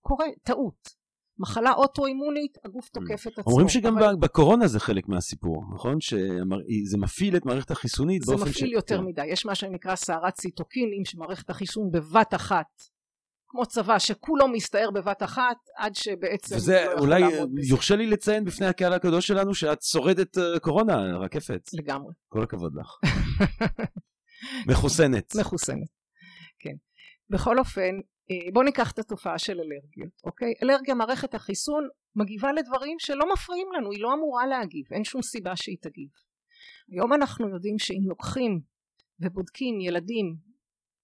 קורה, טעות. מחלה אוטואימונית, הגוף mm. תוקף את עצמו. אומרים שגם אבל... בקורונה זה חלק מהסיפור, נכון? שזה מפעיל את מערכת החיסונית באופן ש... זה מפעיל יותר כן. מדי. יש מה שנקרא סערת ציטוקינים, שמערכת החיסון בבת אחת כמו צבא שכולו מסתער בבת אחת עד שבעצם וזה לא אולי יורשה לי לציין בפני הקהל הקדוש שלנו שאת שורדת אה, קורונה רקפת. לגמרי. כל הכבוד לך. מחוסנת. מחוסנת כן. בכל אופן אה, בואו ניקח את התופעה של אלרגיות אוקיי? אלרגיה מערכת החיסון מגיבה לדברים שלא מפריעים לנו היא לא אמורה להגיב אין שום סיבה שהיא תגיב. היום אנחנו יודעים שאם לוקחים ובודקים ילדים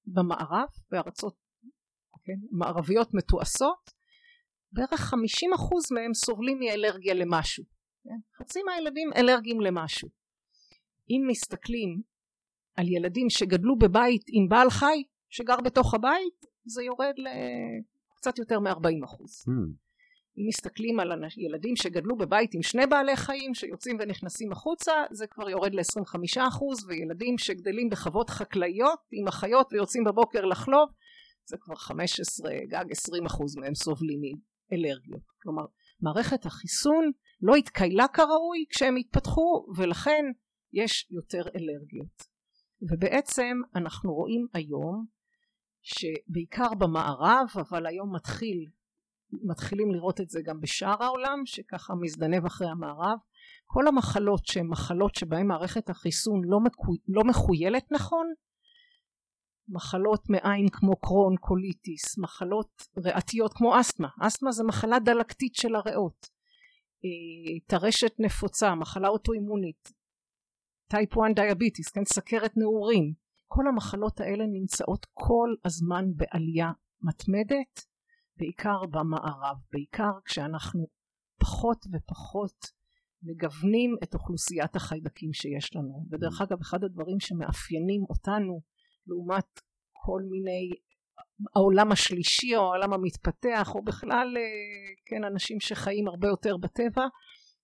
במערב בארצות כן? מערביות מתועשות בערך חמישים אחוז מהם סובלים מאלרגיה למשהו כן? חצי מהילדים אלרגיים למשהו אם מסתכלים על ילדים שגדלו בבית עם בעל חי שגר בתוך הבית זה יורד לקצת יותר מ-40 אחוז mm. אם מסתכלים על ילדים שגדלו בבית עם שני בעלי חיים שיוצאים ונכנסים החוצה זה כבר יורד ל-25 אחוז וילדים שגדלים בחוות חקלאיות עם החיות ויוצאים בבוקר לחלוב זה כבר 15 גג 20 אחוז מהם סובלים מאלרגיות. כלומר מערכת החיסון לא התקיילה כראוי כשהם התפתחו ולכן יש יותר אלרגיות. ובעצם אנחנו רואים היום שבעיקר במערב אבל היום מתחיל מתחילים לראות את זה גם בשאר העולם שככה מזדנב אחרי המערב כל המחלות שהן מחלות שבהן מערכת החיסון לא, מקו... לא מחוילת נכון מחלות מעיים כמו קרון, קוליטיס, מחלות ריאתיות כמו אסתמה, אסתמה זה מחלה דלקתית של הריאות, אה, טרשת נפוצה, מחלה אוטואימונית, type 1 diabetes, כן, סכרת נעורים, כל המחלות האלה נמצאות כל הזמן בעלייה מתמדת, בעיקר במערב, בעיקר כשאנחנו פחות ופחות מגוונים את אוכלוסיית החיידקים שיש לנו, ודרך אגב אחד הדברים שמאפיינים אותנו לעומת כל מיני העולם השלישי או העולם המתפתח או בכלל אה, כן אנשים שחיים הרבה יותר בטבע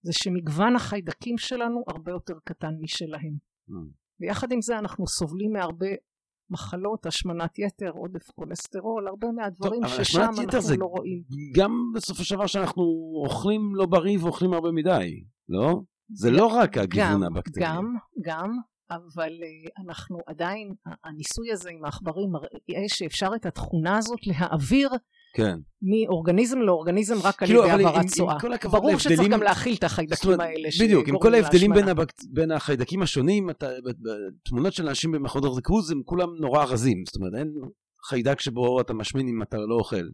זה שמגוון החיידקים שלנו הרבה יותר קטן משלהם mm. ויחד עם זה אנחנו סובלים מהרבה מחלות, השמנת יתר, עודף כולסטרול, הרבה מהדברים טוב, ששם אנחנו זה לא רואים. גם בסופו של דבר שאנחנו אוכלים לא בריא ואוכלים הרבה מדי, לא? זה לא רק הגיוון הבקטרי. גם, גם, אבל אה, אנחנו עדיין, הניסוי הזה עם העכברים מראה שאפשר את התכונה הזאת להעביר כן. מאורגניזם לאורגניזם רק כאילו, על ידי העברת צואה. ברור להבדלים... שצריך גם להכיל את החיידקים האלה. בדיוק, עם כל ההבדלים בין, הבק... בין החיידקים השונים, אתה... תמונות של אנשים במחוזות ריכוז הם כולם נורא רזים. זאת אומרת, אין חיידק שבו אתה משמין אם אתה לא אוכל.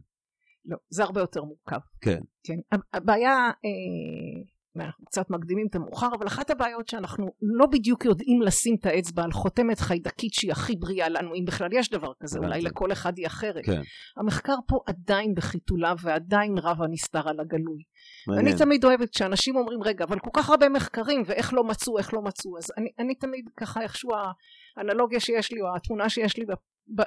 לא, זה הרבה יותר מורכב. כן. כן. הבעיה... אה... ואנחנו קצת מקדימים את המאוחר, אבל אחת הבעיות שאנחנו לא בדיוק יודעים לשים את האצבע על חותמת חיידקית שהיא הכי בריאה לנו, אם בכלל יש דבר כזה, אולי לכל אחד היא אחרת. כן. המחקר פה עדיין בחיתוליו ועדיין רב הנסתר על הגלוי. מעניין. אני תמיד אוהבת כשאנשים אומרים, רגע, אבל כל כך הרבה מחקרים, ואיך לא מצאו, איך לא מצאו, אז אני, אני תמיד ככה איכשהו האנלוגיה שיש לי, או התמונה שיש לי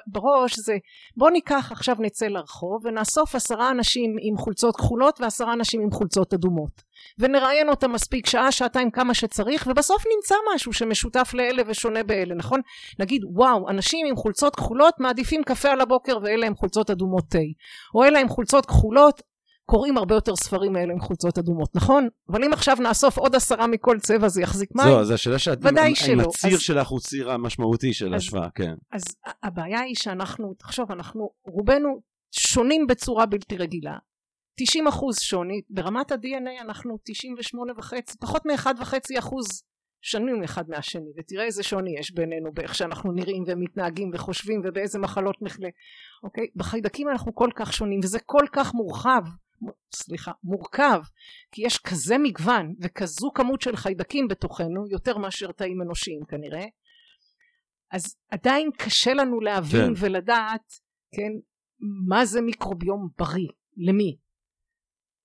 בראש זה בוא ניקח עכשיו נצא לרחוב ונאסוף עשרה אנשים עם חולצות כחולות ועשרה אנשים עם חולצות אדומות. ונראיין אותם מספיק שעה שעתיים כמה שצריך ובסוף נמצא משהו שמשותף לאלה ושונה באלה נכון? נגיד וואו אנשים עם חולצות כחולות מעדיפים קפה על הבוקר ואלה עם חולצות אדומות תה. או אלה עם חולצות כחולות קוראים הרבה יותר ספרים האלה עם חולצות אדומות, נכון? אבל אם עכשיו נאסוף עוד עשרה מכל צבע זה יחזיק מים? זו, זו השאלה שאת... ודאי שלא. אם הציר אז, שלך הוא ציר המשמעותי של השוואה, כן. אז הבעיה היא שאנחנו, תחשוב, אנחנו רובנו שונים בצורה בלתי רגילה. 90 אחוז שוני, ברמת ה-DNA אנחנו 98 וחצי, פחות מ-1.5 אחוז שונים אחד מהשני, ותראה איזה שוני יש בינינו באיך שאנחנו נראים ומתנהגים וחושבים ובאיזה מחלות נחלה, אוקיי? בחיידקים אנחנו כל כך שונים וזה כל כך מורחב סליחה, מורכב, כי יש כזה מגוון וכזו כמות של חיידקים בתוכנו, יותר מאשר תאים אנושיים כנראה, אז עדיין קשה לנו להבין כן. ולדעת, כן, מה זה מיקרוביום בריא, למי.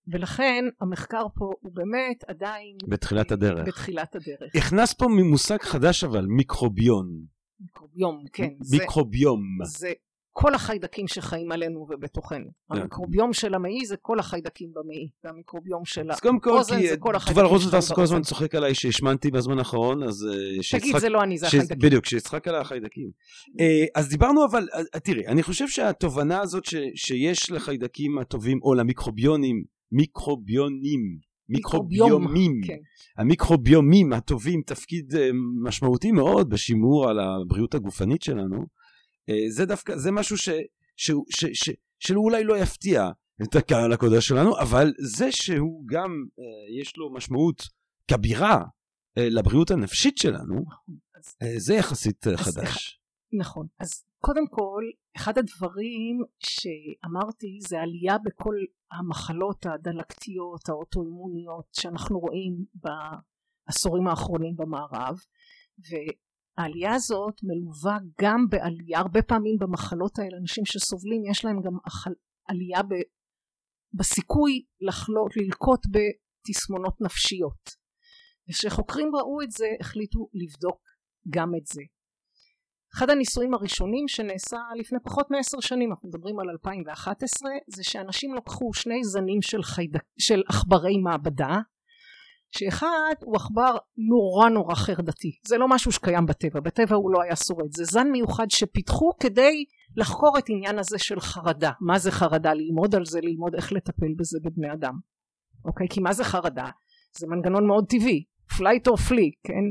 ולכן המחקר פה הוא באמת עדיין... בתחילת הדרך. בתחילת הדרך. הכנס פה מושג חדש אבל, מיקרוביון. מיקרוביום, כן. מיקרוביום. זה, זה כל החיידקים שחיים עלינו ובתוכנו. כן. המיקרוביום של המעי זה כל החיידקים במעי, והמיקרוביום של האוזן זה כל החיידקים תובל רוזנטרס כל הזמן צוחק עליי שהשמנתי בזמן האחרון, אז... אה, תגיד, זה לא אני, זה החיידקים. בדיוק, שיצחק על החיידקים. אה, אז דיברנו אבל, אה, תראי, אני חושב שהתובנה הזאת שיש לחיידקים הטובים, או למיקרוביונים, מיקרוביונים, מיקרוביומים, כן. המיקרוביומים הטובים תפקיד משמעותי מאוד בשימור על הבריאות הגופנית שלנו. אה, זה דווקא, זה משהו ש, ש, ש, ש, שהוא אולי לא יפתיע את הקהל הקודש שלנו, אבל זה שהוא גם, אה, יש לו משמעות כבירה אה, לבריאות הנפשית שלנו, נכון, זה יחסית חדש. נכון. אז קודם כל, אחד הדברים שאמרתי זה עלייה בכל המחלות הדלקתיות, האוטואימוניות, שאנחנו רואים בעשורים האחרונים במערב, העלייה הזאת מלווה גם בעלייה, הרבה פעמים במחלות האלה, אנשים שסובלים יש להם גם עלייה ב, בסיכוי לחלות, ללקות בתסמונות נפשיות. וכשחוקרים ראו את זה החליטו לבדוק גם את זה. אחד הניסויים הראשונים שנעשה לפני פחות מעשר שנים, אנחנו מדברים על 2011, זה שאנשים לקחו שני זנים של, חייד... של מעבדה שאחד הוא עכבר נורא נורא חרדתי. זה לא משהו שקיים בטבע. בטבע הוא לא היה שורד. זה זן מיוחד שפיתחו כדי לחקור את עניין הזה של חרדה. מה זה חרדה? ללמוד על זה ללמוד איך לטפל בזה בבני אדם. אוקיי? כי מה זה חרדה? זה מנגנון מאוד טבעי. Flight or flee כן?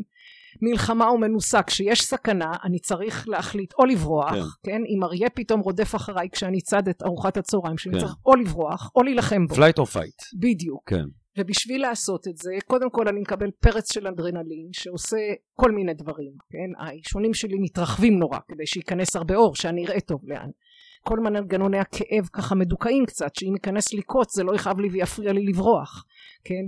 מלחמה ומנוסה כשיש סכנה אני צריך להחליט או לברוח כן, כן? אם אריה פתאום רודף אחריי כשאני צד את ארוחת הצהריים שאני כן. צריך או לברוח או להילחם בו. Flight or fight. בדיוק. כן ובשביל לעשות את זה קודם כל אני מקבל פרץ של אדרנלין שעושה כל מיני דברים כן? האישונים שלי מתרחבים נורא כדי שייכנס הרבה אור שאני אראה טוב לאן. כל מנגנוני הכאב ככה מדוכאים קצת שאם ייכנס לי קוץ זה לא יכאב לי ויפריע לי לברוח כן?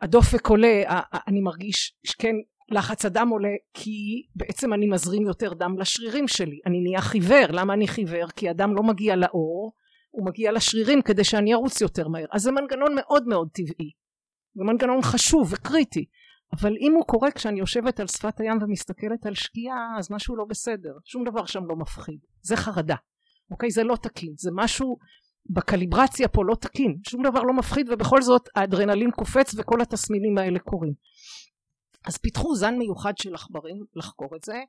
הדופק עולה אני מרגיש כן לחץ הדם עולה כי בעצם אני מזרים יותר דם לשרירים שלי. אני נהיה חיוור. למה אני חיוור? כי הדם לא מגיע לאור הוא מגיע לשרירים כדי שאני ארוץ יותר מהר. אז זה מנגנון מאוד מאוד טבעי. זה מנגנון חשוב וקריטי. אבל אם הוא קורה כשאני יושבת על שפת הים ומסתכלת על שקיעה אז משהו לא בסדר. שום דבר שם לא מפחיד. זה חרדה. אוקיי? זה לא תקין. זה משהו בקליברציה פה לא תקין. שום דבר לא מפחיד ובכל זאת האדרנלין קופץ וכל התסמינים האלה קורים. אז פיתחו זן מיוחד של עכברים לחקור את זה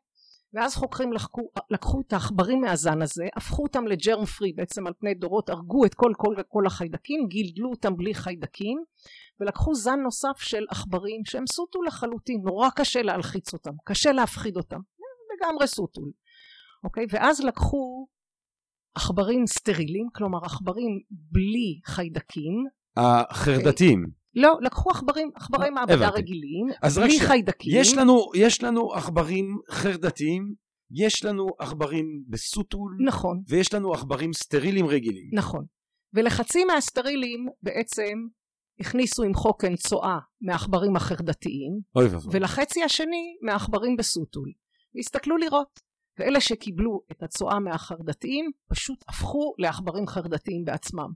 ואז חוקרים לחקו, לקחו את העכברים מהזן הזה הפכו אותם לג'רם פרי בעצם על פני דורות הרגו את כל כל וכל החיידקים גילדלו אותם בלי חיידקים ולקחו זן נוסף של עכברים שהם סוטו לחלוטין נורא קשה להלחיץ אותם קשה להפחיד אותם לגמרי סוטול אוקיי? ואז לקחו עכברים סטרילים כלומר עכברים בלי חיידקים. החרדתיים? לא, לקחו עכברים, עכברי מעבדה רגילים, בלי חיידקים. יש לנו, יש לנו עכברים חרדתיים, יש לנו עכברים בסוטול, נכון. ויש לנו עכברים סטרילים רגילים. נכון. ולחצי מהסטרילים בעצם הכניסו עם חוקן צואה מהעכברים החרדתיים, אוי. ולחצי השני מהעכברים בסוטול. והסתכלו לראות. ואלה שקיבלו את הצואה מהחרדתיים פשוט הפכו לעכברים חרדתיים בעצמם.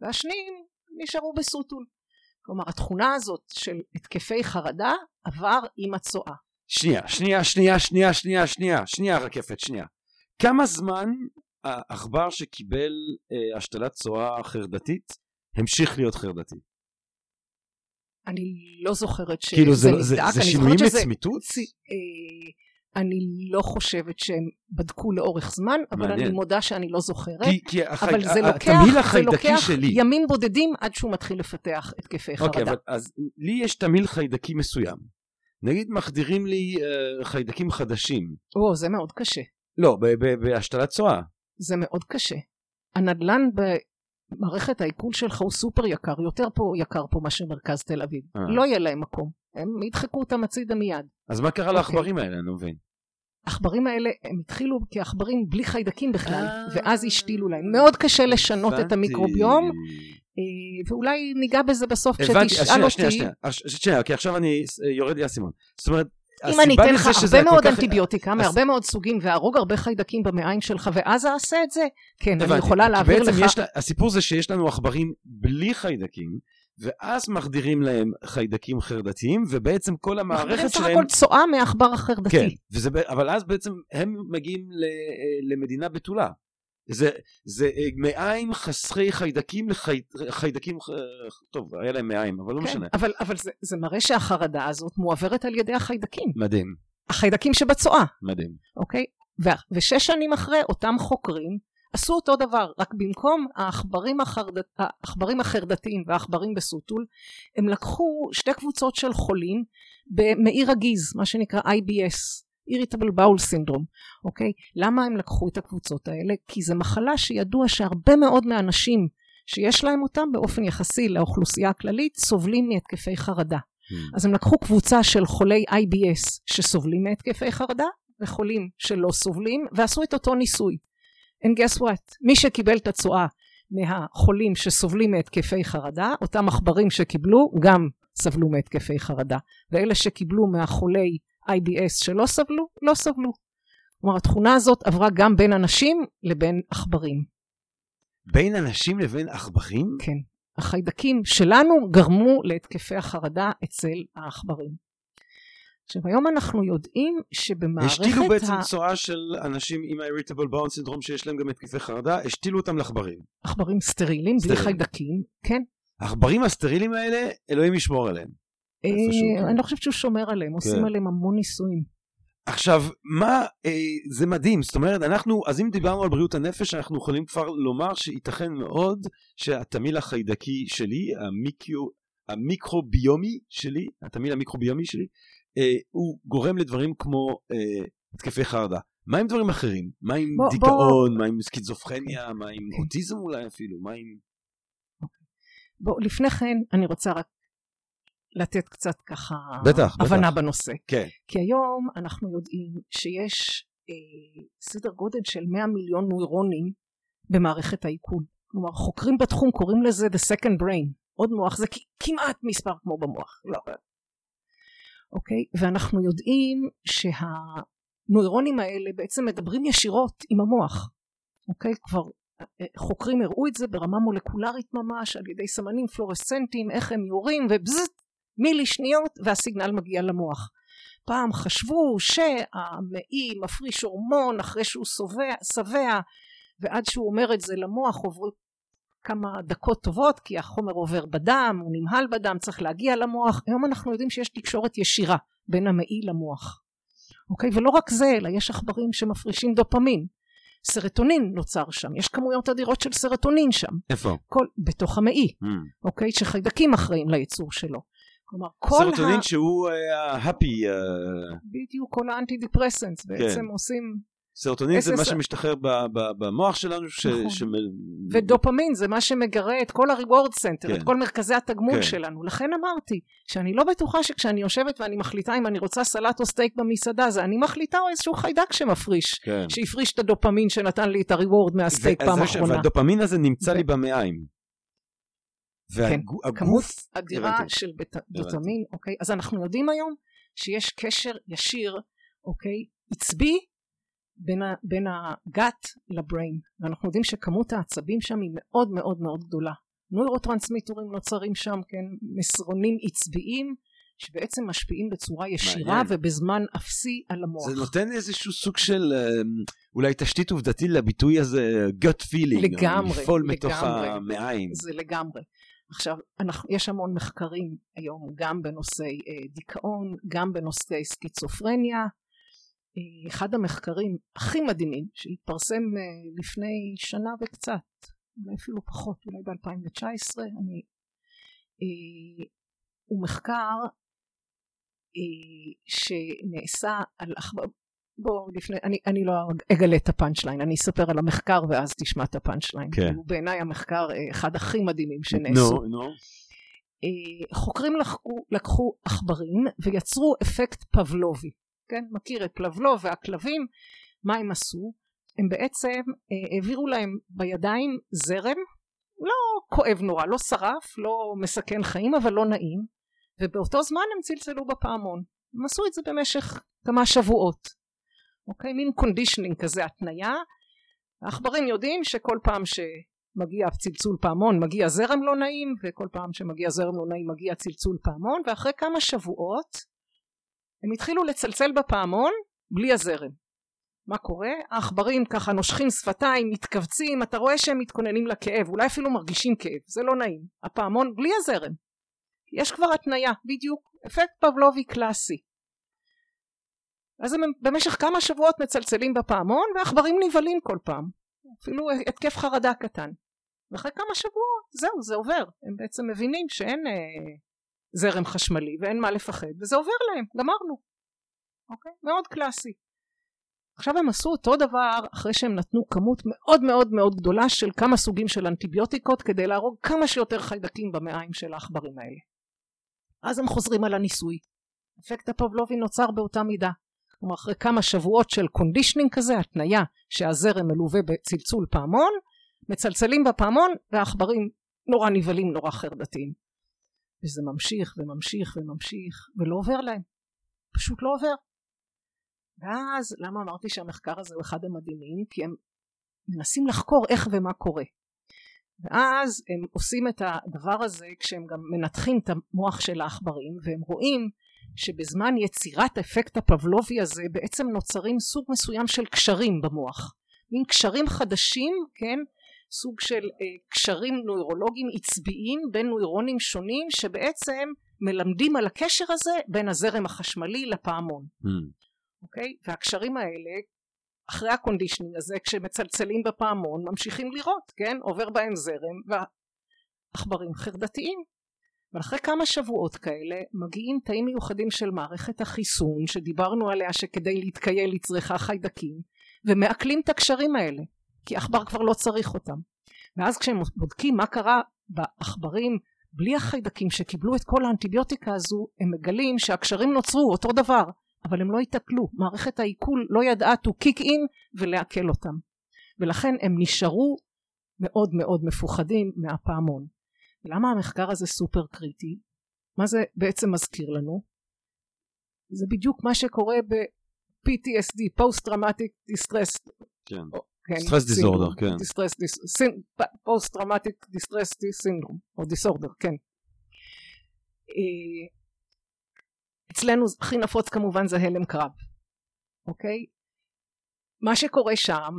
והשניים נשארו בסוטול. כלומר התכונה הזאת של התקפי חרדה עבר עם הצואה. שנייה, שנייה, שנייה, שנייה, שנייה, שנייה, שנייה רקפת, שנייה. כמה זמן העכבר שקיבל אה, השתלת צואה חרדתית המשיך להיות חרדתי? אני לא זוכרת שזה כאילו זה, נבדק, זה, זה אני שינויים לצמיתות? אה, אני לא חושבת שהם בדקו לאורך זמן, אבל מעניין. אני מודה שאני לא זוכרת. כי, כי החי... אבל זה לוקח, זה לוקח שלי, ימים בודדים עד שהוא מתחיל לפתח התקפי חרדה. אוקיי, אבל אז לי יש תמהיל חיידקי מסוים. נגיד מחדירים לי אה, חיידקים חדשים. או, זה מאוד קשה. לא, בהשתלת צואה. זה מאוד קשה. הנדלן במערכת העיכול שלך הוא סופר יקר, יותר פה יקר פה מאשר מרכז תל אביב. אה. לא יהיה להם מקום. הם ידחקו אותם הצידה מיד. אז מה קרה אוקיי. לעכברים האלה? אני לא מבין. העכברים האלה הם התחילו כעכברים בלי חיידקים בכלל, אה, ואז השתילו להם. מאוד קשה לשנות את. המיקרוביום, אה, ואולי ניגע בזה בסוף כשתשאל שנייה, שנייה, אותי. שנייה, אז ש- שנייה, כי עכשיו אני אה, יורד לי האסימון. זאת אומרת, אם אני אתן לך הרבה מאוד כך- אנטיביוטיקה מהרבה מאוד סוגים וארוג הרבה חיידקים במעיים שלך ואז אעשה את זה, כן, אני יכולה להעביר לך. לה- הסיפור זה שיש לנו עכברים בלי חיידקים, ואז מחדירים להם חיידקים חרדתיים, ובעצם כל מחדירים המערכת סך שלהם... הכל צואה מעכבר כן, החרדתי. וזה, ב- אבל אז בעצם הם מגיעים ל, אה, למדינה בתולה. זה, זה אה, מעיים חסרי חיידקים לחיידקים, טוב, היה להם מעיים, אבל לא כן, משנה. אבל, אבל זה, זה מראה שהחרדה הזאת מועברת על ידי החיידקים. מדהים, החיידקים שבצואה, מדהים. אוקיי? ו, ושש שנים אחרי, אותם חוקרים עשו אותו דבר, רק במקום העכברים, החרד... העכברים החרדתיים והעכברים בסוטול, הם לקחו שתי קבוצות של חולים במעי רגיז, מה שנקרא IBS, Irritable Bowel Syndrome, אוקיי? למה הם לקחו את הקבוצות האלה? כי זו מחלה שידוע שהרבה מאוד מהאנשים שיש להם אותם באופן יחסי לאוכלוסייה הכללית סובלים מהתקפי חרדה. Hmm. אז הם לקחו קבוצה של חולי IBS שסובלים מהתקפי חרדה וחולים שלא סובלים ועשו את אותו ניסוי. And guess what? מי שקיבל את הצואה מהחולים שסובלים מהתקפי חרדה, אותם עכברים שקיבלו גם סבלו מהתקפי חרדה. ואלה שקיבלו מהחולי IBS שלא סבלו, לא סבלו. כלומר התכונה הזאת עברה גם בין אנשים לבין עכברים. בין אנשים לבין עכברים? כן. החיידקים שלנו גרמו להתקפי החרדה אצל העכברים. עכשיו היום אנחנו יודעים שבמערכת השתילו בעצם ה- צואה של אנשים עם ה-irritable bowel syndrome שיש להם גם התקפי חרדה, השתילו אותם לעכברים. עכברים סטרילים בלי. חיידקים, כן. העכברים הסטרילים האלה, אלוהים ישמור עליהם. אה, כן. אני לא חושבת שהוא שומר עליהם, עושים עליהם המון ניסויים. עכשיו, מה, אה, זה מדהים, זאת אומרת, אנחנו, אז אם דיברנו על בריאות הנפש, אנחנו יכולים כבר לומר שייתכן מאוד שהתמהיל החיידקי שלי, המיקרו, המיקרוביומי שלי, התמהיל המיקרוביומי שלי, הוא גורם לדברים כמו אה, התקפי חרדה. מה עם דברים אחרים? מה עם בוא- דיכאון? מה עם סקיזופרניה? מה עם. אוטיזם אולי אפילו? מה עם... בואו, לפני כן אני רוצה רק לתת קצת ככה בטח, בטח. הבנה בנושא. כן. כי היום אנחנו יודעים שיש אה, סדר גודל של 100 מיליון נוירונים במערכת העיכול. כלומר חוקרים בתחום קוראים לזה the second brain, עוד מוח, זה כמעט מספר כמו במוח. לא. אוקיי? ואנחנו יודעים שהנוירונים האלה בעצם מדברים ישירות עם המוח. אוקיי? כבר אה, חוקרים הראו את זה ברמה מולקולרית ממש על ידי סמנים פלורסצנטיים, איך הם יורים ובזט, מילי שניות והסיגנל מגיע למוח. פעם חשבו שהמעי מפריש הורמון אחרי שהוא שבע, ועד שהוא אומר את זה למוח עוברו כמה דקות טובות כי החומר עובר בדם, הוא נמהל בדם, צריך להגיע למוח. היום אנחנו יודעים שיש תקשורת ישירה בין המעי למוח. אוקיי? ולא רק זה, אלא יש עכברים שמפרישים דופמין. סרטונין נוצר שם, יש כמויות אדירות של סרטונין שם, איפה? כל, בתוך המעי, Mm. אוקיי? שחיידקים אחראים לייצור שלו. כלומר, כל סרטונין ה... שהוא אה, ה-happy, אה, בדיוק כל ה-antidepressants בעצם כן. עושים סרטונין זה. מה שמשתחרר במוח שלנו, ש... נכון. ודופמין זה מה שמגרה את כל ה-reward center, כן. את כל מרכזי התגמול כן. שלנו. לכן אמרתי שאני לא בטוחה שכשאני יושבת ואני מחליטה אם אני רוצה סלט או סטייק במסעדה, זה אני מחליטה או איזשהו חיידק שמפריש, כן. שהפריש את הדופמין שנתן לי את ה-reward מהסטייק פעם אחרונה. והדופמין הזה נמצא לי במעיים. כן, והגוף... כמות אדירה. של דופמין, אוקיי? אז אנחנו יודעים היום שיש קשר ישיר, אוקיי? עצבי בין, ה, בין הגת לבריין, ואנחנו יודעים שכמות העצבים שם היא מאוד מאוד מאוד גדולה. נוירוטרנסמיטורים נוצרים שם, כן? מסרונים עצביים שבעצם משפיעים בצורה ישירה מעניין. ובזמן אפסי על המוח. זה נותן איזשהו סוג של אמ, אולי תשתית עובדתית לביטוי הזה gut feeling. לגמרי. לפעול מתוך המעיים. זה לגמרי. עכשיו, אנחנו, יש המון מחקרים היום גם בנושאי אה, דיכאון, גם בנושאי סקיצופרניה. אה, אחד המחקרים הכי מדהימים שהתפרסם אה, לפני שנה וקצת, אולי אפילו פחות, אולי ב-2019, אני, אה, הוא מחקר אה, שנעשה על בואו לפני, אני, אני לא אגלה את הפאנצ' ליין, אני אספר על המחקר ואז תשמע את הפאנצ' ליין. כן. הוא בעיניי המחקר אה, אחד הכי מדהימים שנעשו. נו, נו. חוקרים לקחו, לקחו עכברים ויצרו אפקט פבלובי, כן? מכיר את פבלוב והכלבים, מה הם עשו? הם בעצם אה, העבירו להם בידיים זרם, לא כואב נורא, לא שרף, לא מסכן חיים, אבל לא נעים, ובאותו זמן הם צלצלו בפעמון. הם עשו את זה במשך כמה שבועות. אוקיי? מין conditioning כזה, התניה. העכברים יודעים שכל פעם שמגיע צלצול פעמון מגיע זרם לא נעים וכל פעם שמגיע זרם לא נעים מגיע צלצול פעמון ואחרי כמה שבועות הם התחילו לצלצל בפעמון בלי הזרם. מה קורה? העכברים ככה נושכים שפתיים, מתכווצים, אתה רואה שהם מתכוננים לכאב, אולי אפילו מרגישים כאב, זה לא נעים. הפעמון בלי הזרם. יש כבר התניה, בדיוק, אפקט פבלובי קלאסי. אז הם במשך כמה שבועות מצלצלים בפעמון ועכברים נבהלים כל פעם אפילו התקף חרדה קטן ואחרי כמה שבועות זהו זה עובר הם בעצם מבינים שאין אה, זרם חשמלי ואין מה לפחד וזה עובר להם גמרנו. אוקיי? מאוד קלאסי. עכשיו הם עשו אותו דבר אחרי שהם נתנו כמות מאוד מאוד מאוד גדולה של כמה סוגים של אנטיביוטיקות כדי להרוג כמה שיותר חיידקים במעיים של העכברים האלה. אז הם חוזרים על הניסוי. אפקט הפבלובי נוצר באותה מידה. כלומר אחרי כמה שבועות של conditioning כזה, התניה שהזרם מלווה בצלצול פעמון, מצלצלים בפעמון והעכברים נורא נבהלים, נורא חרדתיים. וזה ממשיך וממשיך וממשיך ולא עובר להם. פשוט לא עובר. ואז למה אמרתי שהמחקר הזה הוא אחד המדהימים? כי הם מנסים לחקור איך ומה קורה. ואז הם עושים את הדבר הזה כשהם גם מנתחים את המוח של העכברים והם רואים שבזמן יצירת האפקט הפבלובי הזה בעצם נוצרים סוג מסוים של קשרים במוח מין קשרים חדשים כן סוג של אה, קשרים נוירולוגיים עצביים בין נוירונים שונים שבעצם מלמדים על הקשר הזה בין הזרם החשמלי לפעמון. Mm. אוקיי? והקשרים האלה אחרי ה conditioning הזה כשמצלצלים בפעמון ממשיכים לראות כן? עובר בהם זרם והעכברים חרדתיים. אבל אחרי כמה שבועות כאלה מגיעים תאים מיוחדים של מערכת החיסון שדיברנו עליה שכדי להתכייל היא צריכה חיידקים ומעכלים את הקשרים האלה כי עכבר כבר לא צריך אותם ואז כשהם בודקים מה קרה בעכברים בלי החיידקים שקיבלו את כל האנטיביוטיקה הזו הם מגלים שהקשרים נוצרו אותו דבר אבל הם לא התעכלו מערכת העיכול לא ידעה to kick in ולעכל אותם ולכן הם נשארו מאוד מאוד מפוחדים מהפעמון למה המחקר הזה סופר קריטי? מה זה בעצם מזכיר לנו? זה בדיוק מה שקורה ב-PTSD, Post Traumatic Distress. כן. stress disorder, כן. post traumatic distress syndrome, או disorder, כן. אה, אצלנו הכי נפוץ כמובן זה הלם קרב, אוקיי? מה שקורה שם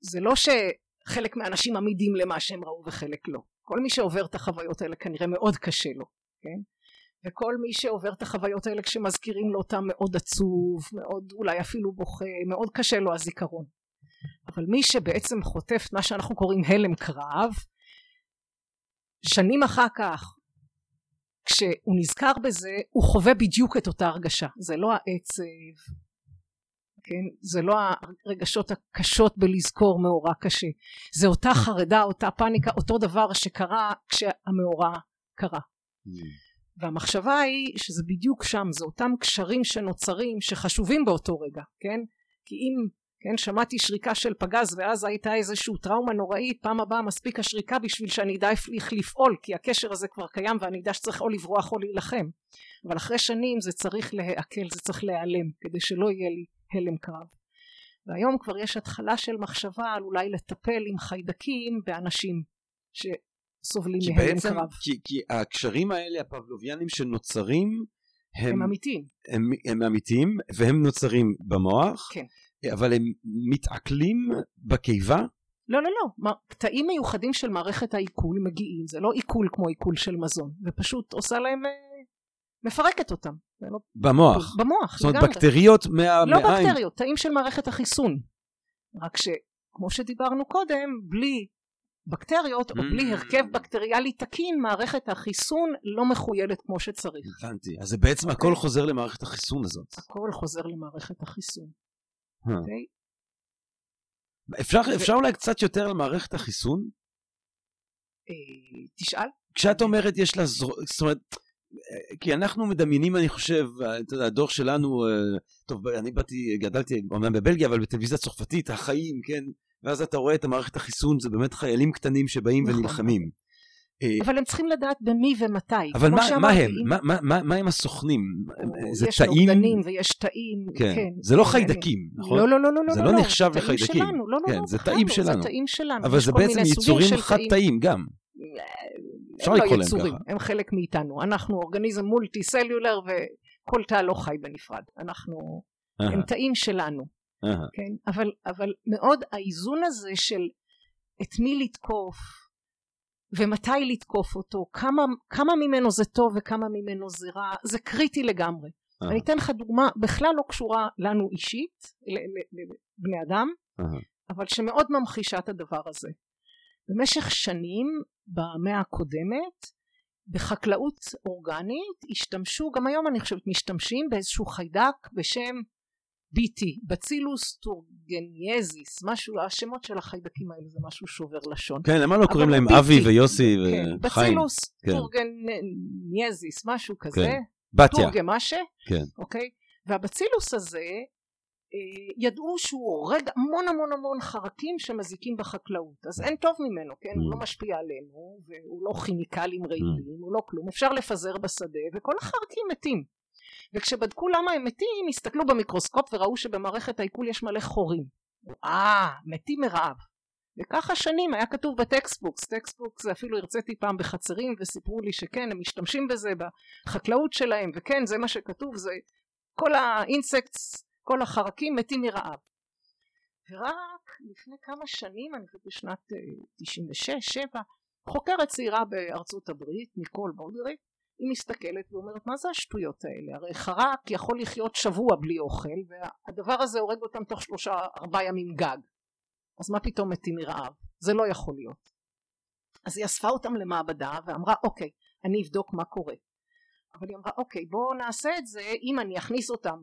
זה לא שחלק מהאנשים עמידים למה שהם ראו וחלק לא. כל מי שעובר את החוויות האלה כנראה מאוד קשה לו, כן? וכל מי שעובר את החוויות האלה כשמזכירים לו אותם מאוד עצוב, מאוד אולי אפילו בוכה, מאוד קשה לו הזיכרון. אבל מי שבעצם חוטף מה שאנחנו קוראים הלם קרב, שנים אחר כך כשהוא נזכר בזה הוא חווה בדיוק את אותה הרגשה זה לא העצב כן? זה לא הרגשות הקשות בלזכור מאורע קשה זה אותה חרדה אותה פאניקה אותו דבר שקרה כשהמאורע קרה mm. והמחשבה היא שזה בדיוק שם זה אותם קשרים שנוצרים שחשובים באותו רגע כן כי אם כן שמעתי שריקה של פגז ואז הייתה איזושהי טראומה נוראית פעם הבאה מספיק השריקה בשביל שאני אדע איך לפעול כי הקשר הזה כבר קיים ואני אדע שצריך או לברוח או להילחם אבל אחרי שנים זה צריך להיעכל זה צריך להיעלם כדי שלא יהיה לי הלם קרב. והיום כבר יש התחלה של מחשבה על אולי לטפל עם חיידקים באנשים שסובלים מהלם בעצם, קרב. כי, כי הקשרים האלה הפבלוביאנים שנוצרים הם, הם אמיתיים. הם, הם אמיתיים, והם נוצרים במוח, כן. אבל הם מתעכלים בקיבה? לא, לא, לא. קטעים מיוחדים של מערכת העיכול מגיעים, זה לא עיכול כמו עיכול של מזון, ופשוט עושה להם, אה, מפרקת אותם. לא... במוח. במוח, זאת אומרת, בקטריות מה... לא. בקטריות, תאים של מערכת החיסון. רק שכמו שדיברנו קודם, בלי בקטריות, או בלי הרכב mm. בקטריאלי תקין, מערכת החיסון לא מחוילת כמו שצריך. הבנתי. אז זה בעצם הכל חוזר למערכת החיסון הזאת. הכל חוזר למערכת החיסון. אה. אוקיי? אפשר, אפשר אולי קצת יותר על מערכת החיסון? אה, תשאל. כשאת אומרת יש לה זרוע, זאת אומרת, כי אנחנו מדמיינים, אני חושב, אתה יודע, הדור שלנו, אה, טוב, אני באתי, גדלתי אומנם בבלגיה, אבל בטלוויזיה צרפתית, החיים, כן, ואז אתה רואה את המערכת החיסון, זה באמת חיילים קטנים שבאים נכון. ונלחמים. אה, אבל הם צריכים לדעת במי ומתי. אבל מה, מה הם? מה, מה, מה, מה הם הסוכנים? זה יש תאים? יש נוגדנים ויש תאים. כן. כן זה לא כן, חיידקים, נכון? לא, לא, לא, לא. זה לא, לא לא נחשב לחיידקים. שלנו, לא, לא, כן, לא, זה תאים שלנו. זה תאים שלנו. אבל זה בעצם יצורים חד-תאים גם. אפשר לקרוא להם ככה. הם חלק מאיתנו. אנחנו אורגניזם מולטי סלולר וכל תא לא חי בנפרד. אנחנו, הם תאים שלנו. כן? אבל, אבל מאוד האיזון הזה של את מי לתקוף ומתי לתקוף אותו, כמה, כמה ממנו זה טוב וכמה ממנו זה רע, זה קריטי לגמרי. אני אתן לך דוגמה בכלל לא קשורה לנו אישית, לבני אדם, אבל שמאוד ממחישה את הדבר הזה. במשך שנים במאה הקודמת בחקלאות אורגנית השתמשו, גם היום אני חושבת משתמשים באיזשהו חיידק בשם BT, בצילוס טורגניאזיס, משהו, השמות של החיידקים האלה זה משהו שובר לשון. כן, למה לא קוראים להם אבי ויוסי כן, וחיים? בצילוס כן. טורגניאזיס, משהו כזה. כן. בתיה. טורגמשה. כן. אוקיי? והבצילוס הזה אה, ידעו שהוא הורג המון המון המון חרקים שמזיקים בחקלאות אז אין טוב ממנו כן הוא לא mm. משפיע עלינו והוא לא כימיקלים רעילים mm. הוא לא כלום אפשר לפזר בשדה וכל החרקים מתים וכשבדקו למה הם מתים הסתכלו במיקרוסקופ וראו שבמערכת העיכול יש מלא חורים. אה מתים מרעב. וככה שנים היה כתוב ב textbooks. textbooks אפילו הרציתי פעם בחצרים וסיפרו לי שכן הם משתמשים בזה בחקלאות שלהם וכן זה מה שכתוב זה כל ה insects כל החרקים מתים מרעב. ורק לפני כמה שנים, אני חושבת בשנת 96-7, אה, חוקרת צעירה בארצות הברית, ניקול ברודריק, היא מסתכלת ואומרת מה זה השטויות האלה? הרי חרק יכול לחיות שבוע בלי אוכל והדבר הזה הורג אותם תוך שלושה ארבעה ימים גג. אז מה פתאום מתים מרעב? זה לא יכול להיות. אז היא אספה אותם למעבדה ואמרה אוקיי אני אבדוק מה קורה. אבל היא אמרה אוקיי בואו נעשה את זה אם אני אכניס אותם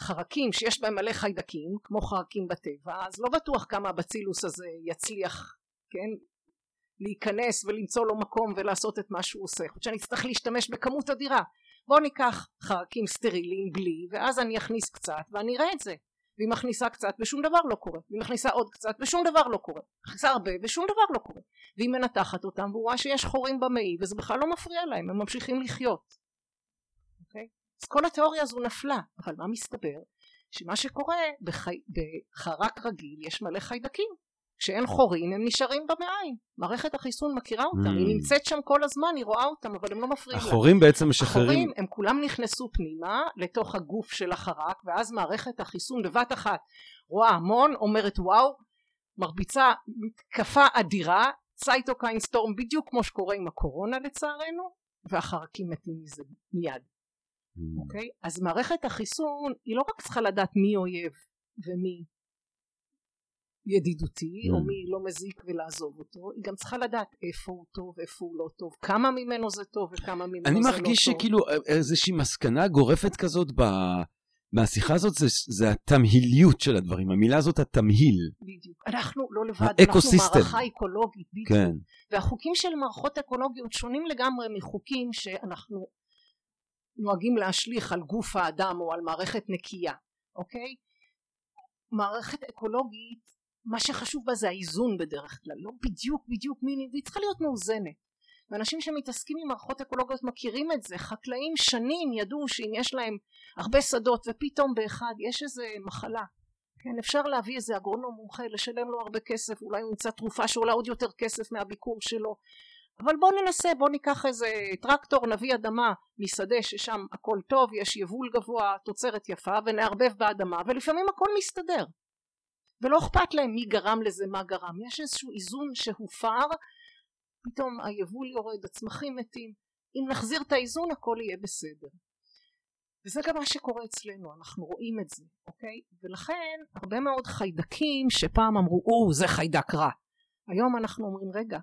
חרקים שיש בהם מלא חיידקים כמו חרקים בטבע אז לא בטוח כמה הבצילוס הזה יצליח כן להיכנס ולמצוא לו מקום ולעשות את מה שהוא עושה. יכול שאני אצטרך להשתמש בכמות אדירה. בואו ניקח חרקים סטרילים בלי ואז אני אכניס קצת ואני אראה את זה. והיא מכניסה קצת ושום דבר לא קורה. והיא מכניסה עוד קצת ושום דבר לא קורה. מכניסה הרבה ושום דבר לא קורה. והיא מנתחת אותם ורואה שיש חורים במעי וזה בכלל לא מפריע להם הם ממשיכים לחיות. אוקיי? Okay? אז כל התיאוריה הזו נפלה אבל מה מסתבר? שמה שקורה בחי... בחרק רגיל יש מלא חיידקים כשאין חורים הם נשארים במעיים מערכת החיסון מכירה אותם mm. היא נמצאת שם כל הזמן היא רואה אותם אבל הם לא מפריעים לה החורים בעצם משחררים החורים הם כולם נכנסו פנימה לתוך הגוף של החרק ואז מערכת החיסון בבת אחת רואה המון אומרת וואו מרביצה מתקפה אדירה צייטוקיין סטורם בדיוק כמו שקורה עם הקורונה לצערנו והחרקים מתים מזה מיד Mm. אוקיי? Okay? אז מערכת החיסון היא לא רק צריכה לדעת מי אויב ומי ידידותי mm. או מי לא מזיק ולעזוב אותו היא גם צריכה לדעת איפה הוא טוב איפה הוא לא טוב כמה ממנו זה טוב וכמה ממנו זה לא טוב. אני מרגיש שכאילו איזושהי מסקנה גורפת כזאת ב... מהשיחה הזאת זה, זה התמהיליות של הדברים, המילה הזאת התמהיל. בדיוק. אנחנו לא לבד, אנחנו מערכה אקולוגית, בדיוק. כן. והחוקים של מערכות אקולוגיות שונים לגמרי מחוקים שאנחנו נוהגים להשליך על גוף האדם או על מערכת נקייה, אוקיי? מערכת אקולוגית מה שחשוב בה זה האיזון בדרך כלל, לא בדיוק בדיוק מיני, והיא צריכה להיות מאוזנת. ואנשים שמתעסקים עם מערכות אקולוגיות מכירים את זה, חקלאים שנים ידעו שאם יש להם הרבה שדות ופתאום באחד יש איזה מחלה, כן, אפשר להביא איזה אגרונום מומחה, לשלם לו הרבה כסף, אולי הוא ימצא תרופה שעולה עוד יותר כסף מהביקור שלו, אבל בוא ננסה בוא ניקח איזה טרקטור נביא אדמה משדה ששם הכל טוב יש יבול גבוה תוצרת יפה ונערבב באדמה ולפעמים הכל מסתדר ולא אכפת להם מי גרם לזה מה גרם יש איזשהו איזון שהופר פתאום היבול יורד הצמחים מתים אם נחזיר את האיזון הכל יהיה בסדר וזה גם מה שקורה אצלנו אנחנו רואים את זה אוקיי ולכן הרבה מאוד חיידקים שפעם אמרו או זה חיידק רע היום אנחנו אומרים רגע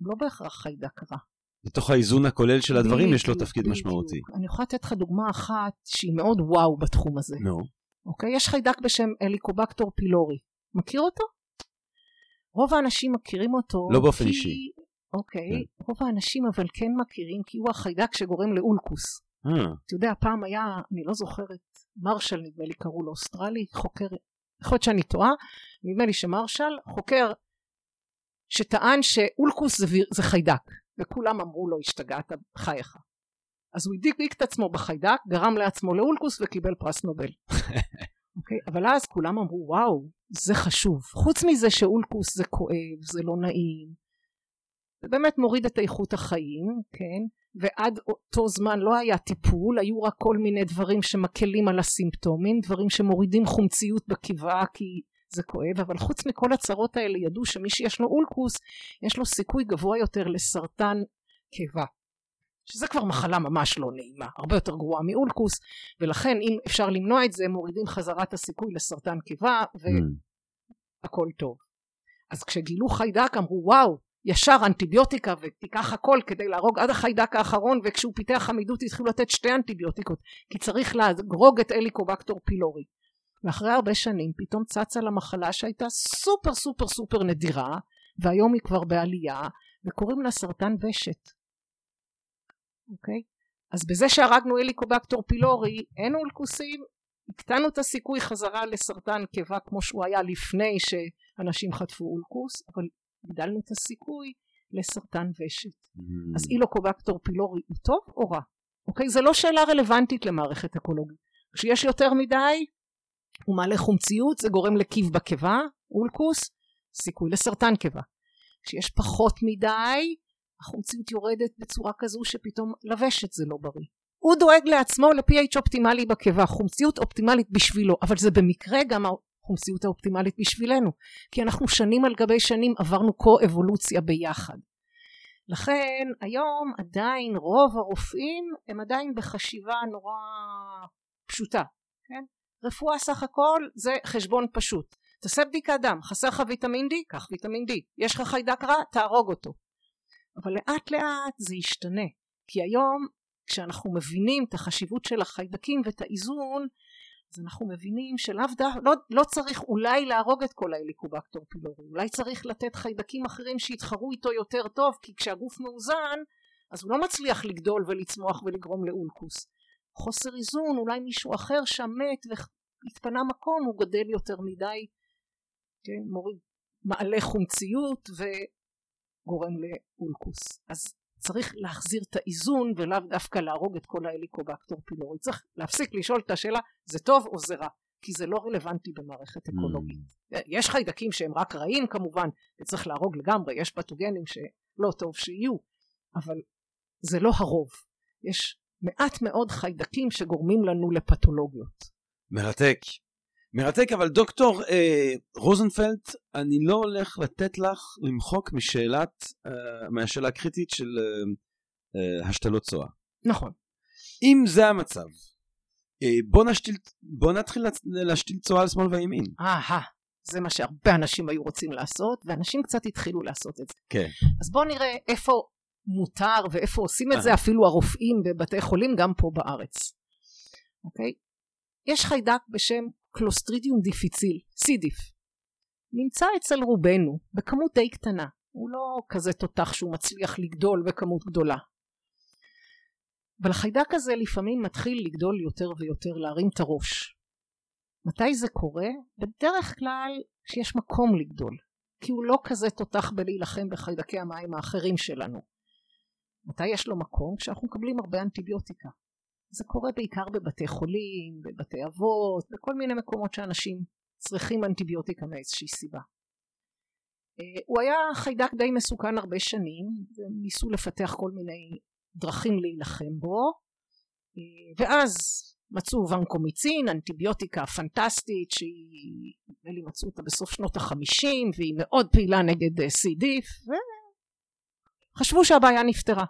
לא בהכרח חיידק רע בתוך האיזון הכולל של הדברים יש לו תפקיד משמעותי. אני יכולה לתת לך דוגמה אחת שהיא מאוד וואו בתחום הזה. נו. אוקיי? יש חיידק בשם אליקובקטור פילורי. מכיר אותו? רוב האנשים מכירים אותו. לא באופן כי... אישי. אוקיי. כן. רוב האנשים אבל כן מכירים כי הוא החיידק שגורם לאולקוס. אה. אתה יודע, פעם היה, אני לא זוכרת, מרשל נדמה לי קראו לו, אוסטרלי, חוקר, יכול להיות שאני טועה, נדמה לי שמרשל, חוקר שטען שאולקוס זה, זה חיידק. וכולם אמרו לו השתגעת חייך אז הוא הדביק את עצמו בחיידק גרם לעצמו לאולקוס וקיבל פרס נובל אוקיי? אבל אז כולם אמרו וואו זה חשוב. חוץ מזה שאולקוס זה כואב זה לא נעים זה באמת מוריד את איכות החיים כן? ועד אותו זמן לא היה טיפול היו רק כל מיני דברים שמקלים על הסימפטומים דברים שמורידים חומציות בקיבה כי זה כואב אבל חוץ מכל הצרות האלה ידעו שמי שיש לו אולקוס יש לו סיכוי גבוה יותר לסרטן קיבה שזה כבר מחלה ממש לא נעימה הרבה יותר גרועה מאולקוס ולכן אם אפשר למנוע את זה מורידים חזרה את הסיכוי לסרטן קיבה והכל mm. טוב. אז כשגילו חיידק אמרו וואו ישר אנטיביוטיקה ותיקח הכל כדי להרוג עד החיידק האחרון וכשהוא פיתח עמידות התחילו לתת שתי אנטיביוטיקות כי צריך להרוג את אליקובקטור פילורי. ואחרי הרבה שנים פתאום צצה לה מחלה שהייתה סופר סופר סופר נדירה והיום היא כבר בעלייה וקוראים לה סרטן ושת אוקיי? אז בזה שהרגנו אליקובקטור פילורי אין אולקוסים הקטנו את הסיכוי חזרה לסרטן קיבה כמו שהוא היה לפני שאנשים חטפו אולקוס אבל הגדלנו את הסיכוי לסרטן ושת mm. אז אילוקובקטור פילורי הוא טוב או רע? אוקיי? זה לא שאלה רלוונטית למערכת אקולוגית כשיש יותר מדי הוא מעלה חומציות זה גורם לקיב בקיבה אולקוס סיכוי לסרטן קיבה כשיש פחות מדי החומציות יורדת בצורה כזו שפתאום לוושת זה לא בריא. הוא דואג לעצמו ל-pH אופטימלי בקיבה. חומציות אופטימלית בשבילו אבל זה במקרה גם החומציות האופטימלית בשבילנו כי אנחנו שנים על גבי שנים עברנו קו-אבולוציה ביחד. לכן היום עדיין רוב הרופאים הם עדיין בחשיבה נורא פשוטה כן? רפואה סך הכל זה חשבון פשוט. תעשה בדיקת דם חסר לך ויטמין D? קח ויטמין D. יש לך חיידק רע? תהרוג אותו אבל לאט לאט זה ישתנה. כי היום כשאנחנו מבינים את החשיבות של החיידקים ואת האיזון אז אנחנו מבינים שלאו דווקא לא, לא צריך אולי להרוג את כל ההליקובקטור פילורי אולי צריך לתת חיידקים אחרים שיתחרו איתו יותר טוב כי כשהגוף מאוזן אז הוא לא מצליח לגדול ולצמוח ולגרום לאולקוס. חוסר איזון אולי מישהו אחר שם מת והתפנה מקום הוא גדל יותר מדי. כן, מוריד מעלה חומציות וגורם לאולקוס. אז צריך להחזיר את האיזון ולאו דווקא להרוג את כל ההליקובקטור פילורי. צריך להפסיק לשאול את השאלה זה טוב או זה רע? כי זה לא רלוונטי במערכת אקולוגית. Mm. יש חיידקים שהם רק רעים כמובן וצריך להרוג לגמרי. יש פתוגנים שלא טוב שיהיו אבל זה לא הרוב. יש מעט מאוד חיידקים שגורמים לנו לפתולוגיות. מרתק מרתק אבל דוקטור אה, רוזנפלד אני לא הולך לתת לך למחוק משאלת אה, מהשאלה הקריטית של אה, אה, השתלות צואה. נכון. אם זה המצב אה, בוא, נשתיל, בוא נתחיל להשתיל צואה על שמאל וימין. אהה זה מה שהרבה אנשים היו רוצים לעשות ואנשים קצת התחילו לעשות את זה. כן. אז בוא נראה איפה מותר ואיפה עושים את זה אפילו הרופאים בבתי חולים גם פה בארץ. אוקיי? יש חיידק בשם קלוסטרידיום דיפיציל, סידיף. נמצא אצל רובנו בכמות די קטנה. הוא לא כזה תותח שהוא מצליח לגדול בכמות גדולה. אבל החיידק הזה לפעמים מתחיל לגדול יותר ויותר, להרים את הראש. מתי זה קורה? בדרך כלל כשיש מקום לגדול. כי הוא לא כזה תותח בלהילחם בחיידקי המים האחרים שלנו. מתי יש לו מקום? כשאנחנו מקבלים הרבה אנטיביוטיקה. זה קורה בעיקר בבתי חולים, בבתי אבות, בכל מיני מקומות שאנשים צריכים אנטיביוטיקה מאיזושהי סיבה. הוא היה חיידק די מסוכן הרבה שנים וניסו לפתח כל מיני דרכים להילחם בו ואז מצאו ונקומיצין אנטיביוטיקה פנטסטית שהיא נדמה לי מצאו אותה בסוף שנות החמישים והיא מאוד פעילה נגד סי דיף וחשבו שהבעיה נפתרה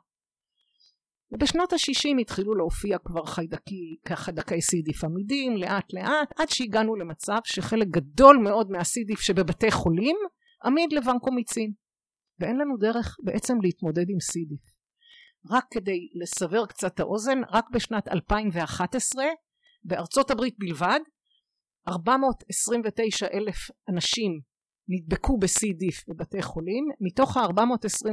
ובשנות השישים התחילו להופיע כבר חיידקי, חיידקי סידיף עמידים לאט לאט עד שהגענו למצב שחלק גדול מאוד מהסידיף שבבתי חולים עמיד לוונקומיצין ואין לנו דרך בעצם להתמודד עם סידיף. רק כדי לסבר קצת האוזן רק בשנת 2011 בארצות הברית בלבד 429 אלף אנשים נדבקו בסי דיף בבתי חולים מתוך ה-429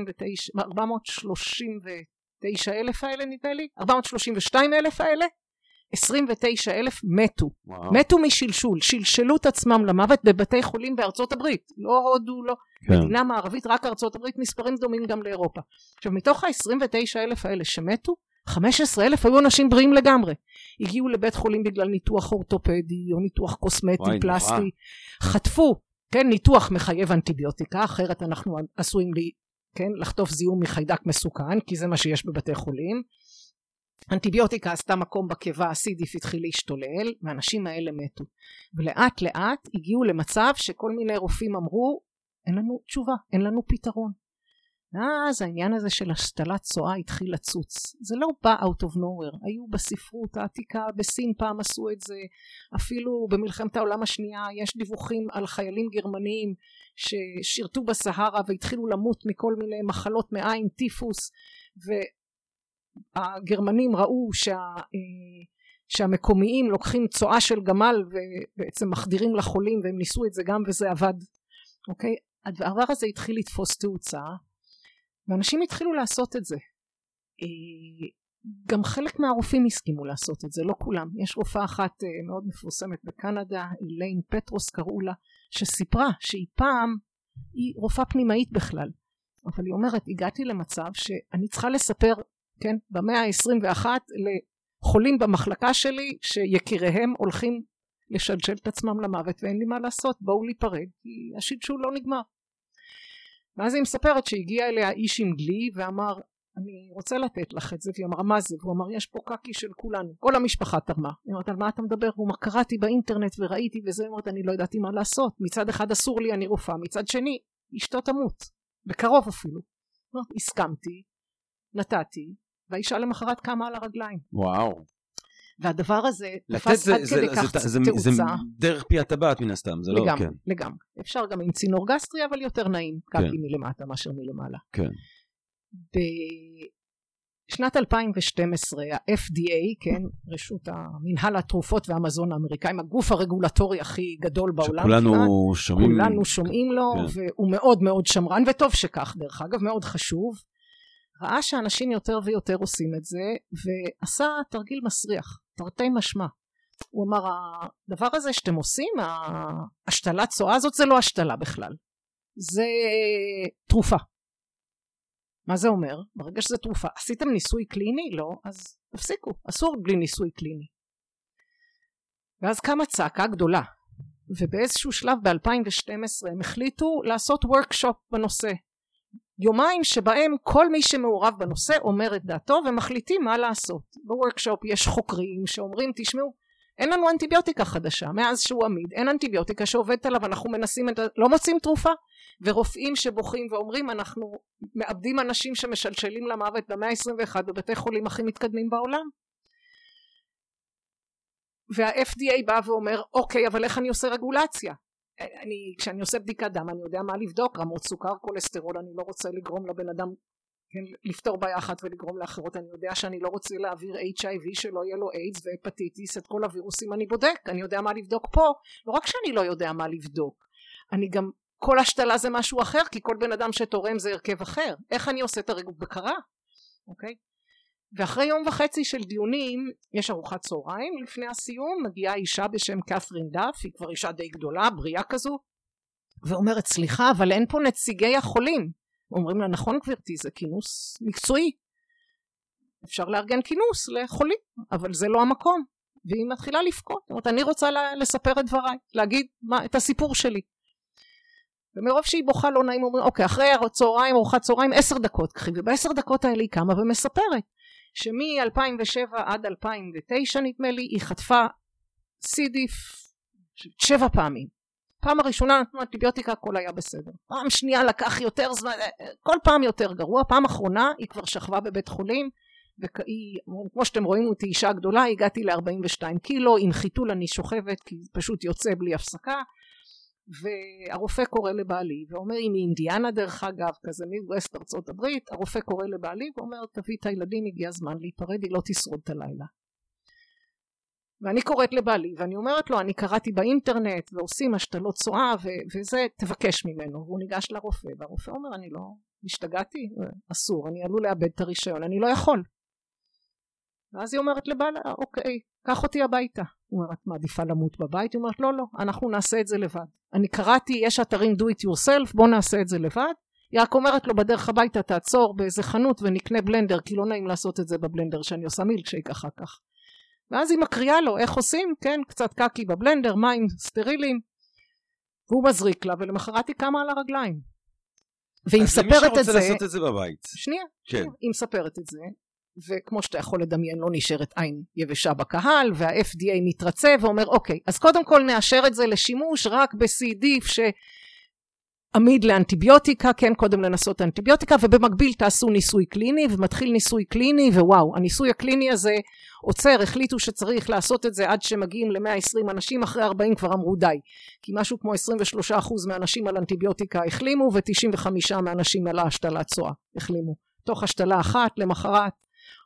439 אלף האלה נדמה לי? 432 אלף האלה? 29 אלף מתו. וואו. מתו משלשול. שלשלו את עצמם למוות בבתי חולים בארצות הברית. לא הודו לא. כן. מדינה מערבית רק ארצות הברית מספרים דומים גם לאירופה. עכשיו מתוך ה-29 אלף האלה שמתו 15 אלף היו אנשים בריאים לגמרי. הגיעו לבית חולים בגלל ניתוח אורתופדי או ניתוח קוסמטי וואי, פלסטי. נורא. חטפו. כן ניתוח מחייב אנטיביוטיקה אחרת אנחנו עשויים כן? לחטוף זיהום מחיידק מסוכן כי זה מה שיש בבתי חולים. אנטיביוטיקה עשתה מקום בקיבה הסידיף התחיל להשתולל והאנשים האלה מתו. ולאט לאט הגיעו למצב שכל מיני רופאים אמרו אין לנו תשובה אין לנו פתרון ואז העניין הזה של השתלת צואה התחיל לצוץ. זה לא בא out of nowhere. היו בספרות העתיקה בסין פעם עשו את זה. אפילו במלחמת העולם השנייה יש דיווחים על חיילים גרמניים ששירתו בסהרה והתחילו למות מכל מיני מחלות מעיים טיפוס. והגרמנים ראו שה, אה, שהמקומיים לוקחים צואה של גמל ובעצם מחדירים לחולים והם ניסו את זה גם וזה עבד. אוקיי? הדבר הזה התחיל לתפוס תאוצה ואנשים התחילו לעשות את זה. אה, גם חלק מהרופאים הסכימו לעשות את זה לא כולם. יש רופאה אחת אה, מאוד מפורסמת בקנדה איליין פטרוס קראו לה שסיפרה שהיא פעם היא רופאה פנימאית בכלל אבל היא אומרת הגעתי למצב שאני צריכה לספר כן במאה ה-21 לחולים במחלקה שלי שיקיריהם הולכים לשלשל את עצמם למוות ואין לי מה לעשות בואו להיפרד כי השלשול לא נגמר ואז היא מספרת שהגיע אליה איש עם דלי ואמר אני רוצה לתת לך את זה. והיא אמרה מה זה? והוא אמר יש פה קקי של כולנו. כל המשפחה תרמה. היא אומרת על מה אתה מדבר? הוא אמר קראתי באינטרנט וראיתי וזה. היא אומרת אני לא ידעתי מה לעשות. מצד אחד אסור לי אני רופאה. מצד שני אשתו תמות. בקרוב אפילו. הסכמתי נתתי. והאישה למחרת קמה על הרגליים. וואו והדבר הזה תפס עד כדי כך תאוצה. זה דרך פי הטבעת מן הסתם, זה לא... לגמרי, כן. לגמרי. אפשר גם עם צינור גסטרי, אבל יותר נעים, כן. קקי מלמטה מאשר מלמעלה. כן. בשנת 2012 ה-FDA, כן, רשות המנהל התרופות והמזון האמריקאים, הגוף הרגולטורי הכי גדול בעולם שכולנו כמעט, שומעים, כולנו שומעים לו, כן. והוא מאוד מאוד שמרן, וטוב שכך דרך אגב, מאוד חשוב. ראה שאנשים יותר ויותר עושים את זה, ועשה תרגיל מסריח. תרתי משמע. הוא אמר הדבר הזה שאתם עושים ההשתלת צואה הזאת זה לא השתלה בכלל זה תרופה מה זה אומר? ברגע שזה תרופה עשיתם ניסוי קליני? לא אז תפסיקו אסור בלי ניסוי קליני ואז קמה צעקה גדולה ובאיזשהו שלב ב-2012 הם החליטו לעשות וורקשופ בנושא יומיים שבהם כל מי שמעורב בנושא אומר את דעתו ומחליטים מה לעשות. בוורקשופ יש חוקרים שאומרים תשמעו אין לנו אנטיביוטיקה חדשה מאז שהוא עמיד אין אנטיביוטיקה שעובדת עליו אנחנו מנסים את לא מוצאים תרופה. ורופאים שבוכים ואומרים אנחנו מאבדים אנשים שמשלשלים למוות במאה ה-21 בבתי חולים הכי מתקדמים בעולם. וה-FDA בא ואומר אוקיי אבל איך אני עושה רגולציה אני, כשאני עושה בדיקת דם אני יודע מה לבדוק, רמות סוכר, כולסטרול, אני לא רוצה לגרום לבן אדם כן, לפתור בעיה אחת ולגרום לאחרות, אני יודע שאני לא רוצה להעביר HIV שלא יהיה לו איידס והפטיטיס, את כל הווירוסים אני בודק, אני יודע מה לבדוק פה, לא רק שאני לא יודע מה לבדוק, אני גם, כל השתלה זה משהו אחר, כי כל בן אדם שתורם זה הרכב אחר, איך אני עושה את הבקרה, אוקיי? ואחרי יום וחצי של דיונים יש ארוחת צהריים לפני הסיום מגיעה אישה בשם קת'רין דף היא כבר אישה די גדולה בריאה כזו ואומרת סליחה אבל אין פה נציגי החולים. אומרים לה נכון גברתי זה כינוס מקצועי. אפשר לארגן כינוס לחולים אבל זה לא המקום. והיא מתחילה לבכות אומרת אני רוצה לספר את דבריי להגיד מה, את הסיפור שלי. ומרוב שהיא בוכה לא נעים אומרים אוקיי אחרי הצהריים ארוחת צהריים עשר דקות קחי ובעשר דקות האלה היא קמה ומספרת שמ-2007 עד 2009 נדמה לי היא חטפה סידיף שבע פעמים. פעם הראשונה נתנו אנטיביוטיקה הכל היה בסדר. פעם שנייה לקח יותר זמן כל פעם יותר גרוע. פעם אחרונה היא כבר שכבה בבית חולים והיא כמו שאתם רואים אותי אישה גדולה הגעתי ל-42 קילו עם חיתול אני שוכבת כי פשוט יוצא בלי הפסקה והרופא קורא לבעלי ואומר היא מאינדיאנה דרך אגב כזה מווסט ארצות הברית הרופא קורא לבעלי ואומר תביא את הילדים הגיע הזמן להיפרד היא לא תשרוד את הלילה ואני קוראת לבעלי ואני אומרת לו אני קראתי באינטרנט ועושים השתלות צואה וזה תבקש ממנו והוא ניגש לרופא והרופא אומר אני לא השתגעתי אסור אני עלול לאבד את הרישיון אני לא יכול ואז היא אומרת לבעלה אוקיי קח אותי הביתה. הוא אומר את מעדיפה למות בבית? היא אומרת לא לא אנחנו נעשה את זה לבד. אני קראתי יש אתרים do it yourself בוא נעשה את זה לבד. היא רק אומרת לו בדרך הביתה תעצור באיזה חנות ונקנה בלנדר כי לא נעים לעשות את זה בבלנדר שאני עושה מילקשייק אחר כך. ואז היא מקריאה לו איך עושים? כן קצת קקי בבלנדר מים סטרילים. והוא מזריק לה ולמחרת היא קמה על הרגליים. והיא מספרת את זה... אז למי שרוצה לעשות את זה בבית. שנייה, כן. שנייה, היא מספרת את זה וכמו שאתה יכול לדמיין לא נשארת עין יבשה בקהל וה-FDA מתרצה ואומר אוקיי אז קודם כל נאשר את זה לשימוש רק ב-C דיף שעמיד לאנטיביוטיקה כן קודם לנסות אנטיביוטיקה ובמקביל תעשו ניסוי קליני ומתחיל ניסוי קליני ווואו הניסוי הקליני הזה עוצר החליטו שצריך לעשות את זה עד שמגיעים ל-120 אנשים אחרי 40 כבר אמרו די. כי משהו כמו 23% מהאנשים על אנטיביוטיקה החלימו ו-95 מהאנשים על ההשתלת צואה החלימו. תוך השתלה אחת למחרת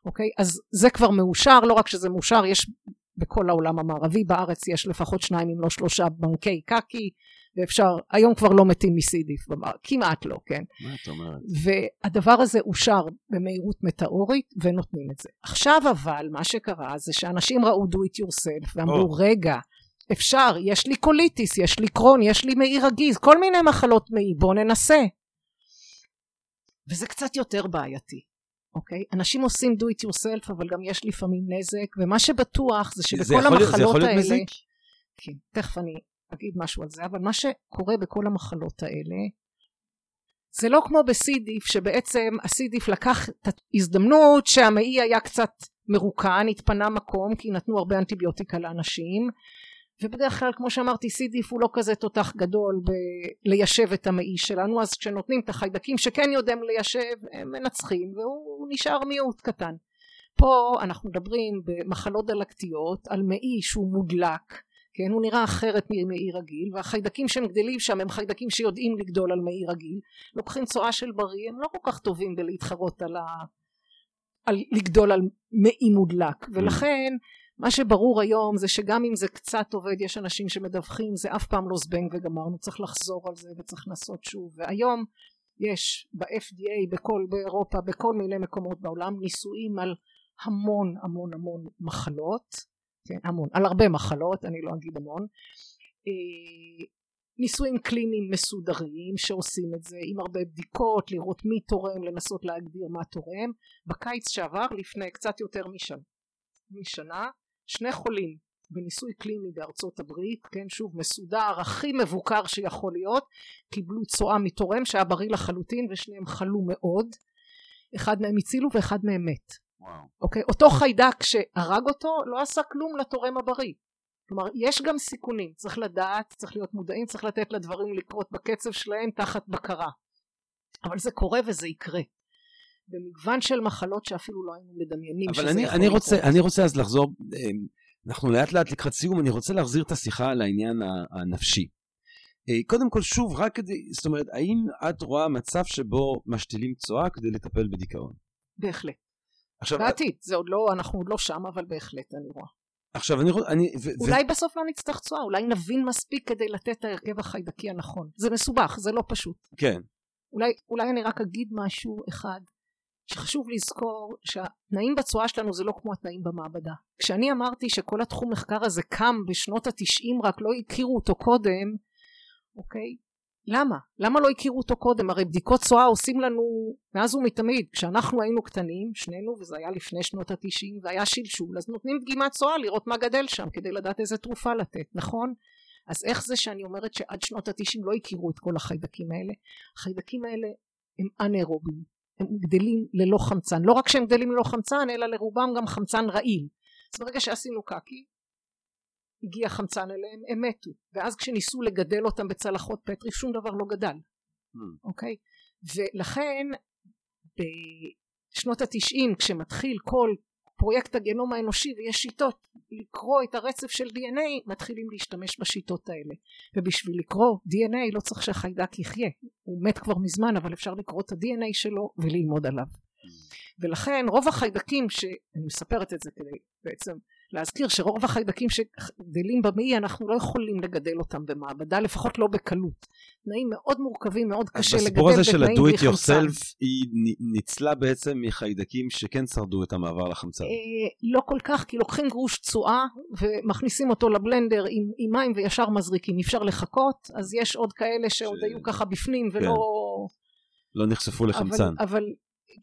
אוקיי? אז זה כבר מאושר, לא רק שזה מאושר, יש בכל העולם המערבי, בארץ יש לפחות שניים אם לא שלושה בנקי קקי, ואפשר, היום כבר לא מתים מסידיף, כמעט לא, כן? מה את אומרת? והדבר הזה אושר במהירות מטאורית ונותנים את זה. עכשיו אבל, מה שקרה זה שאנשים ראו do it yourself ואמרו, oh. רגע, אפשר, יש לי קוליטיס, יש לי קרון, יש לי מעי רגיז, כל מיני מחלות מעי, בוא ננסה. וזה קצת יותר בעייתי. אוקיי? אנשים עושים do it yourself אבל גם יש לפעמים נזק ומה שבטוח זה שבכל זה המחלות זה יכול להיות מזיק? כן, תכף אני אגיד משהו על זה אבל מה שקורה בכל המחלות האלה זה לא כמו בסידיף שבעצם הסידיף לקח את ההזדמנות שהמעי היה קצת מרוקן התפנה מקום כי נתנו הרבה אנטיביוטיקה לאנשים ובדרך כלל כמו שאמרתי סידיף הוא לא כזה תותח גדול בליישב את המעי שלנו אז כשנותנים את החיידקים שכן יודעים ליישב הם מנצחים והוא נשאר מיעוט קטן. פה אנחנו מדברים במחלות דלקתיות על מעי שהוא מודלק כן? הוא נראה אחרת ממעי רגיל והחיידקים שהם גדלים שם הם חיידקים שיודעים לגדול על מעי רגיל. לוקחים צואה של בריא הם לא כל כך טובים בלהתחרות על, ה... על לגדול על מעי מודלק. ולכן מה שברור היום זה שגם אם זה קצת עובד יש אנשים שמדווחים זה אף פעם לא זבנג וגמרנו צריך לחזור על זה וצריך לנסות שוב. והיום יש ב-FDA בכל באירופה בכל מיני מקומות בעולם ניסויים על המון המון המון מחלות. כן המון. על הרבה מחלות אני לא אגיד המון. אה, ניסויים קליניים מסודרים שעושים את זה עם הרבה בדיקות לראות מי תורם לנסות להגדיר מה תורם. בקיץ שעבר לפני קצת יותר משנה משנה שני חולים בניסוי קליני בארצות הברית, כן שוב מסודר, הכי מבוקר שיכול להיות, קיבלו צואה מתורם שהיה בריא לחלוטין ושניהם חלו מאוד, אחד מהם הצילו ואחד מהם מת. וואו. אוקיי? אותו חיידק שהרג אותו לא עשה כלום לתורם הבריא. כלומר יש גם סיכונים, צריך לדעת, צריך להיות מודעים, צריך לתת לדברים לקרות בקצב שלהם תחת בקרה. אבל זה קורה וזה יקרה. במגוון של מחלות שאפילו לא היינו מדמיינים שזה אני, יכול אני רוצה, לקרות. אני רוצה אז לחזור, אמ, אנחנו לאט לאט לקראת סיום, אני רוצה להחזיר את השיחה לעניין הנפשי. אה, קודם כל, שוב, רק כדי, זאת אומרת, האם את רואה מצב שבו משתילים צואה כדי לטפל בדיכאון? בהחלט. עכשיו, בעתיד, זה עוד לא, אנחנו עוד לא שם, אבל בהחלט אני רואה. עכשיו אני רואה, אני... ו- אולי ו- בסוף לא נצטרך צואה, אולי נבין מספיק כדי לתת את ההרכב החיידקי הנכון. זה מסובך, זה לא פשוט. כן. אולי, אולי אני רק אגיד משהו אחד. שחשוב לזכור שהתנאים בצורה שלנו זה לא כמו התנאים במעבדה. כשאני אמרתי שכל התחום מחקר הזה קם בשנות התשעים רק לא הכירו אותו קודם, אוקיי? למה? למה לא הכירו אותו קודם? הרי בדיקות צואה עושים לנו מאז ומתמיד. כשאנחנו היינו קטנים, שנינו, וזה היה לפני שנות התשעים, והיה שלשול, אז נותנים דגימת צואה לראות מה גדל שם, כדי לדעת איזה תרופה לתת, נכון? אז איך זה שאני אומרת שעד שנות התשעים לא הכירו את כל החיידקים האלה? החיידקים האלה הם אנאירובים, הם גדלים ללא חמצן, לא רק שהם גדלים ללא חמצן אלא לרובם גם חמצן רעיל. אז ברגע שעשינו קקי הגיע חמצן אליהם, הם מתו, ואז כשניסו לגדל אותם בצלחות פטרי שום דבר לא גדל, hmm. אוקיי? mm. okay? ולכן בשנות התשעים כשמתחיל כל פרויקט הגנום האנושי ויש שיטות לקרוא את הרצף של DNA מתחילים להשתמש בשיטות האלה. ובשביל לקרוא DNA לא צריך שהחיידק יחיה. הוא מת כבר מזמן אבל אפשר לקרוא את ה-DNA שלו וללמוד עליו. ולכן רוב החיידקים שאני מספרת את זה כדי בעצם להזכיר שרוב החיידקים שגדלים במעי אנחנו לא יכולים לגדל אותם במעבדה לפחות לא בקלות תנאים מאוד מורכבים מאוד קשה לגדל בתנאים הזה של ה-do it yourself היא ניצלה בעצם מחיידקים שכן שרדו את המעבר לחמצן. אה, לא כל כך כי לוקחים גרוש צואה ומכניסים אותו לבלנדר עם, עם מים וישר מזריקים אפשר לחכות אז יש עוד כאלה שעוד ש... היו ככה בפנים ולא כן. לא נחשפו לחמצן. אבל, אבל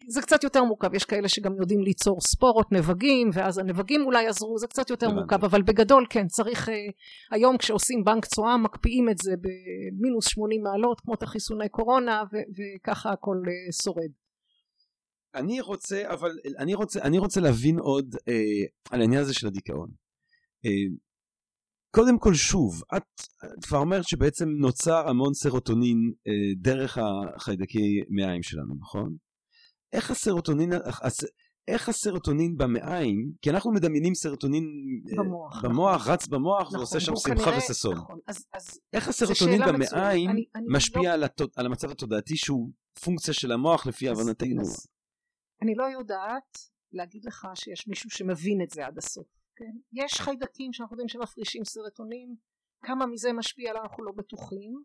זה קצת יותר מורכב, יש כאלה שגם יודעים ליצור ספורות, נבגים, ואז הנבגים אולי יעזרו, זה קצת יותר מורכב, אבל בגדול כן, צריך, uh, היום כשעושים בנק צואה מקפיאים את זה במינוס 80 מעלות, כמו את החיסוני קורונה, וככה הכל uh, שורד. אני רוצה, אבל אני רוצה, אני רוצה להבין עוד אה, על העניין הזה של הדיכאון. אה, קודם כל שוב, את, את כבר אומרת שבעצם נוצר המון סרוטונין אה, דרך החיידקי מעיים שלנו, נכון? איך הסרוטונין, איך הסרוטונין במעיים, כי אנחנו מדמיינים סרוטונין אה, במוח, במוח רץ במוח נכון, ועושה שם שמחה כנראה, וששון. נכון, אז, אז איך הסרוטונין במעיים אני, אני משפיע לא... על, התוד, על המצב התודעתי שהוא פונקציה של המוח לפי הבנתנו? אני לא יודעת להגיד לך שיש מישהו שמבין את זה עד הסוף. כן? יש חיידקים שאנחנו יודעים שמפרישים סרטונין, כמה מזה משפיע עליו אנחנו לא בטוחים.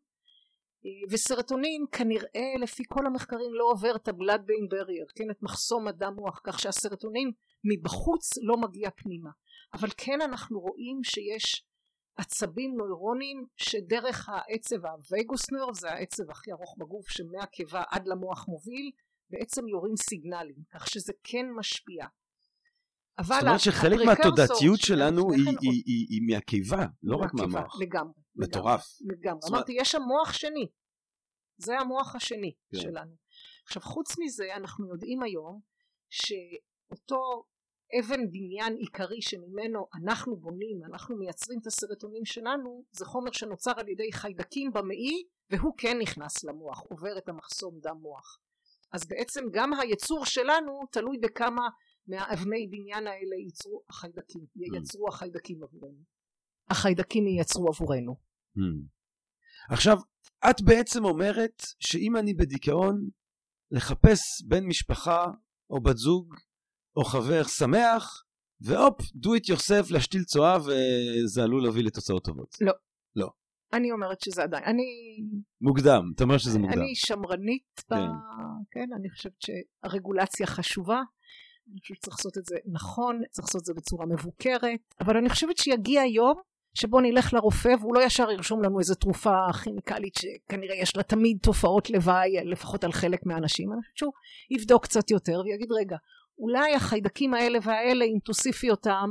וסרטונין כנראה לפי כל המחקרים לא עובר את הבלאד ביין ברייר, כן, את מחסום הדם מוח, כך שהסרטונין מבחוץ לא מגיע פנימה. אבל כן אנחנו רואים שיש עצבים נוירונים שדרך העצב הווייגוס נויר, זה העצב הכי ארוך בגוף שמהקיבה עד למוח מוביל, בעצם יורים סיגנלים, כך שזה כן משפיע. אבל זאת אומרת שחלק מהתודעתיות שלנו היא, היא, היא, היא מהקיבה, לא רק מהמוח. לגמרי. מטורף. לגמרי. אמרתי, יש שם מוח שני. זה המוח השני כן. שלנו. עכשיו, חוץ מזה, אנחנו יודעים היום שאותו אבן בניין עיקרי שממנו אנחנו בונים, אנחנו מייצרים את הסרטונים שלנו, זה חומר שנוצר על ידי חיידקים במעי, והוא כן נכנס למוח, עובר את המחסום דם מוח. אז בעצם גם הייצור שלנו תלוי בכמה מהאבני בניין האלה ייצרו החיידקים, ייצרו החיידקים עבורנו. החיידקים ייצרו עבורנו. Hmm. עכשיו, את בעצם אומרת שאם אני בדיכאון, לחפש בן משפחה או בת זוג או חבר שמח, והופ, do it yourself, להשתיל צואה וזה עלול להביא לתוצאות טובות. לא. לא. אני אומרת שזה עדיין, אני... מוקדם, אתה אומר שזה מוקדם. אני שמרנית, כן. ב... כן, אני חושבת שהרגולציה חשובה, אני חושבת שצריך לעשות את זה נכון, צריך לעשות את זה בצורה מבוקרת, אבל אני חושבת שיגיע יום שבו נלך לרופא והוא לא ישר ירשום לנו איזה תרופה כימיקלית שכנראה יש לה תמיד תופעות לוואי לפחות על חלק מהאנשים. אני חושבת שהוא יבדוק קצת יותר ויגיד רגע אולי החיידקים האלה והאלה אם תוסיפי אותם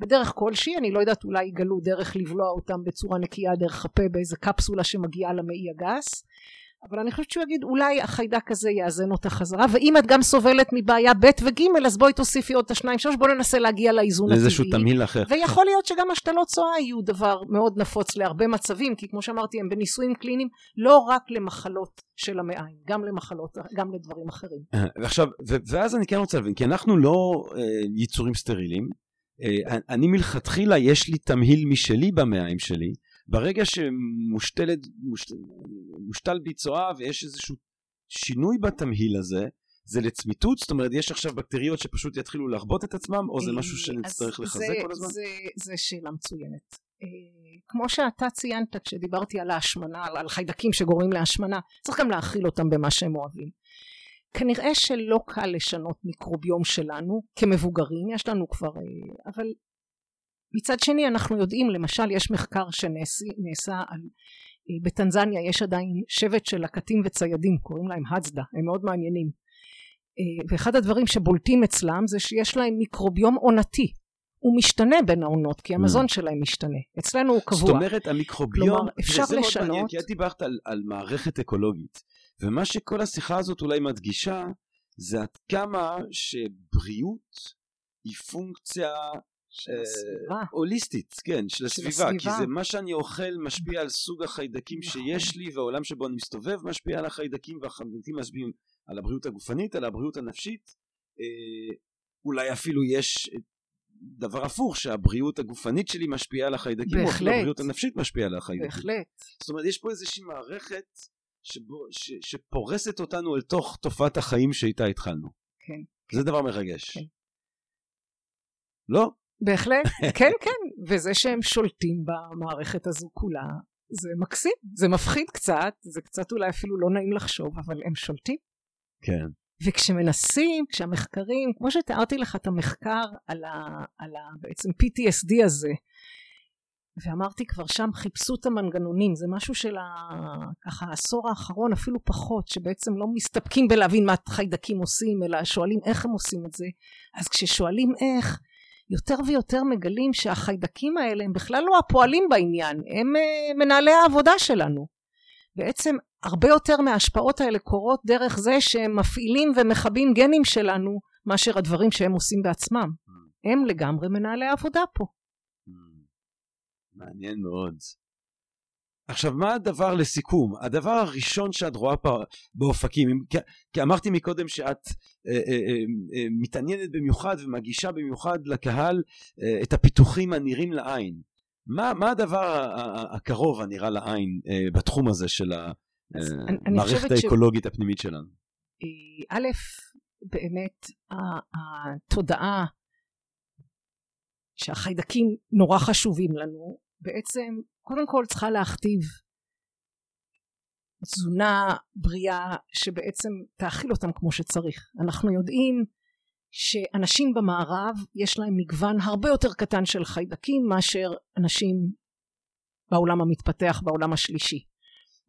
בדרך כלשהי אני לא יודעת אולי יגלו דרך לבלוע אותם בצורה נקייה דרך הפה באיזה קפסולה שמגיעה למעי הגס אבל אני חושבת שהוא יגיד אולי החיידק הזה יאזן אותה חזרה ואם את גם סובלת מבעיה ב' וג' אז בואי תוסיפי עוד את השניים שלוש בואי ננסה להגיע לאיזון הטבעי. איזשהו תמהיל אחר. ויכול להיות שגם השתלות צואה יהיו דבר מאוד נפוץ להרבה מצבים כי כמו שאמרתי הם בניסויים קליניים לא רק למחלות של המעיים גם למחלות גם לדברים אחרים. אה, ועכשיו ואז אני כן רוצה להבין כי אנחנו לא אה, יצורים סטרילים אה, אני מלכתחילה יש לי תמהיל משלי במעיים שלי ברגע שמושתלת, מושתל, ביצועה ויש איזשהו שינוי בתמהיל הזה, זה לצמיתות? זאת אומרת, יש עכשיו בקטריות שפשוט יתחילו להרבות את עצמם, או זה אה, משהו שנצטרך לחזק זה, כל הזמן? זה, זה שאלה מצוינת. אה, כמו שאתה ציינת כשדיברתי על ההשמנה, על חיידקים שגורמים להשמנה, צריך גם להכיל אותם במה שהם אוהבים. כנראה שלא קל לשנות מיקרוביום שלנו כמבוגרים, יש לנו כבר, אה, אבל מצד שני אנחנו יודעים למשל יש מחקר שנעשה על אה, בטנזניה יש עדיין שבט של לקטים וציידים קוראים להם הצדה הם מאוד מעניינים אה, ואחד הדברים שבולטים אצלם זה שיש להם מיקרוביום עונתי הוא משתנה בין העונות, כי המזון mm. שלהם משתנה. אצלנו הוא קבוע. זאת אומרת, המיקרוביום, כלומר, אפשר לשנות... זה מאוד מעניין, כי את דיברת על, על מערכת אקולוגית, ומה שכל השיחה הזאת אולי מדגישה, זה עד כמה שבריאות היא פונקציה של הסביבה. אה, הוליסטית, כן, של הסביבה, כי זה מה שאני אוכל משפיע על סוג החיידקים נכון. שיש לי, והעולם שבו אני מסתובב משפיע על החיידקים, והחיידקים משפיעים על הבריאות הגופנית, על הבריאות הנפשית. אה, אולי אפילו יש דבר הפוך, שהבריאות הגופנית שלי משפיעה על החיידקים, בהחלט. או אפילו הבריאות הנפשית משפיעה על החיידקים. בהחלט. זאת אומרת, יש פה איזושהי מערכת שבו, ש, שפורסת אותנו אל תוך תופעת החיים שאיתה התחלנו. כן. זה דבר מרגש. כן. לא? בהחלט, כן, כן. וזה שהם שולטים במערכת הזו כולה, זה מקסים. זה מפחיד קצת, זה קצת אולי אפילו לא נעים לחשוב, אבל הם שולטים. כן. וכשמנסים, כשהמחקרים, כמו שתיארתי לך את המחקר על, ה, על ה, בעצם PTSD הזה, ואמרתי כבר שם חיפשו את המנגנונים, זה משהו של ה, ככה העשור האחרון אפילו פחות, שבעצם לא מסתפקים בלהבין מה חיידקים עושים, אלא שואלים איך הם עושים את זה. אז כששואלים איך, יותר ויותר מגלים שהחיידקים האלה הם בכלל לא הפועלים בעניין, הם uh, מנהלי העבודה שלנו. בעצם הרבה יותר מההשפעות האלה קורות דרך זה שהם מפעילים ומכבים גנים שלנו מאשר הדברים שהם עושים בעצמם. Mm. הם לגמרי מנהלי עבודה פה. Mm. מעניין מאוד. עכשיו מה הדבר לסיכום הדבר הראשון שאת רואה פה באופקים כי, כי אמרתי מקודם שאת אה, אה, אה, מתעניינת במיוחד ומגישה במיוחד לקהל אה, את הפיתוחים הנראים לעין מה, מה הדבר הקרוב הנראה לעין אה, בתחום הזה של המערכת האקולוגית ש... הפנימית שלנו? א', באמת התודעה שהחיידקים נורא חשובים לנו, בעצם קודם כל צריכה להכתיב תזונה בריאה שבעצם תאכיל אותם כמו שצריך. אנחנו יודעים שאנשים במערב יש להם מגוון הרבה יותר קטן של חיידקים מאשר אנשים בעולם המתפתח בעולם השלישי.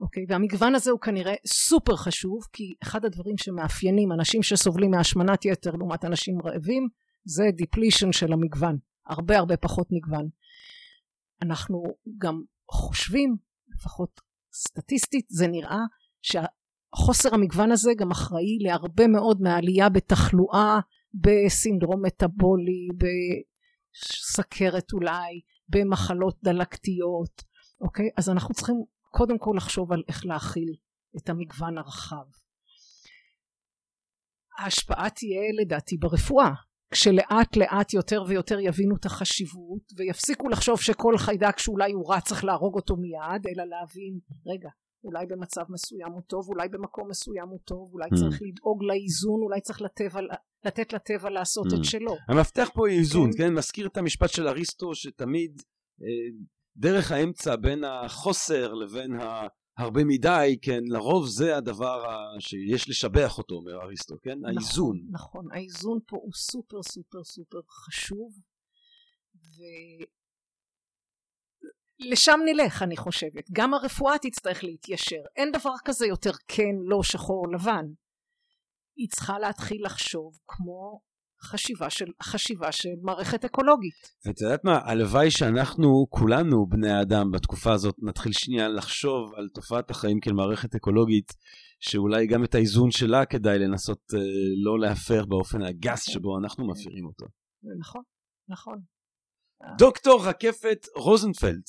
אוקיי? והמגוון הזה הוא כנראה סופר חשוב כי אחד הדברים שמאפיינים אנשים שסובלים מהשמנת יתר לעומת אנשים רעבים זה depletion של המגוון. הרבה הרבה פחות מגוון אנחנו גם חושבים לפחות סטטיסטית זה נראה שהחוסר המגוון הזה גם אחראי להרבה מאוד מהעלייה בתחלואה בסינדרום מטאבולי, בסכרת אולי, במחלות דלקתיות, אוקיי? אז אנחנו צריכים קודם כל לחשוב על איך להכיל את המגוון הרחב. ההשפעה תהיה לדעתי ברפואה, כשלאט לאט יותר ויותר יבינו את החשיבות ויפסיקו לחשוב שכל חיידק שאולי הוא רע צריך להרוג אותו מיד, אלא להבין, רגע, אולי במצב מסוים הוא טוב, אולי במקום מסוים הוא טוב, אולי mm. צריך לדאוג לאיזון, אולי צריך לטבע, לתת לטבע לעשות mm. את שלו. המפתח פה היא איזון, כן? כן? מזכיר את המשפט של אריסטו שתמיד אה, דרך האמצע בין החוסר לבין הרבה מדי, כן, לרוב זה הדבר שיש לשבח אותו, אומר אריסטו, כן? נכון, האיזון. נכון, האיזון פה הוא סופר סופר סופר חשוב, ו... לשם נלך אני חושבת גם הרפואה תצטרך להתיישר אין דבר כזה יותר כן לא שחור לבן היא צריכה להתחיל לחשוב כמו חשיבה של חשיבה של מערכת אקולוגית. ואת יודעת מה הלוואי שאנחנו כולנו בני האדם בתקופה הזאת נתחיל שנייה לחשוב על תופעת החיים כמערכת אקולוגית שאולי גם את האיזון שלה כדאי לנסות uh, לא להפר באופן הגס. שבו אנחנו כן. מפרים אותו. נכון נכון. דוקטור רקפת רוזנפלד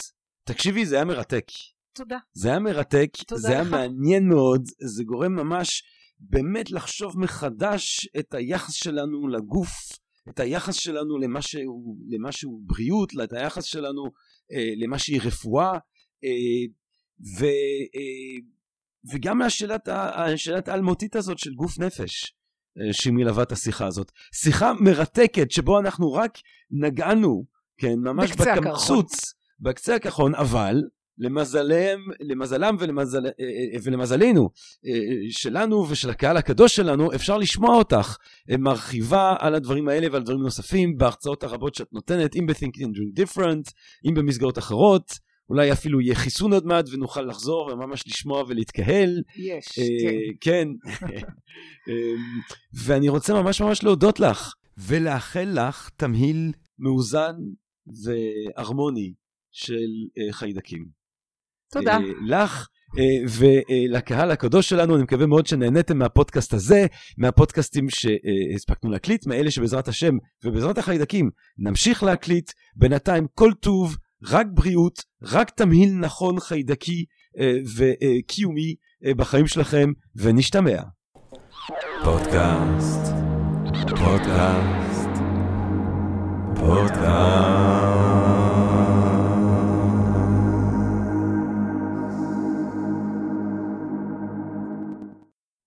תקשיבי, זה היה מרתק. תודה. זה היה מרתק, תודה זה לך. היה מעניין מאוד, זה גורם ממש באמת לחשוב מחדש את היחס שלנו לגוף, את היחס שלנו למה שהוא, למה שהוא בריאות, את היחס שלנו אה, למה שהיא רפואה, אה, ו, אה, וגם מהשאלת השאלת האלמותית הזאת של גוף נפש. אה, שהיא מלווה את השיחה הזאת. שיחה מרתקת שבו אנחנו רק נגענו, כן, ממש בקמצוץ בקצה הכחון, אבל למזלם, למזלם ולמזל, אה, אה, ולמזלנו אה, שלנו ושל הקהל הקדוש שלנו אפשר לשמוע אותך מרחיבה על הדברים האלה ועל דברים נוספים בהרצאות הרבות שאת נותנת אם ב-Think and Drink Different אם במסגרות אחרות אולי אפילו יהיה חיסון עוד מעט ונוכל לחזור וממש לשמוע ולהתקהל. יש, כן. כן. ואני רוצה ממש ממש להודות לך. ולאחל לך תמהיל מאוזן והרמוני של חיידקים. תודה. לך ולקהל הקדוש שלנו, אני מקווה מאוד שנהניתם מהפודקאסט הזה, מהפודקאסטים שהספקנו להקליט, מאלה שבעזרת השם ובעזרת החיידקים נמשיך להקליט. בינתיים כל טוב, רק בריאות, רק תמהיל נכון חיידקי וקיומי בחיים שלכם, ונשתמע. פודקאסט, פודקאסט, פודקאסט.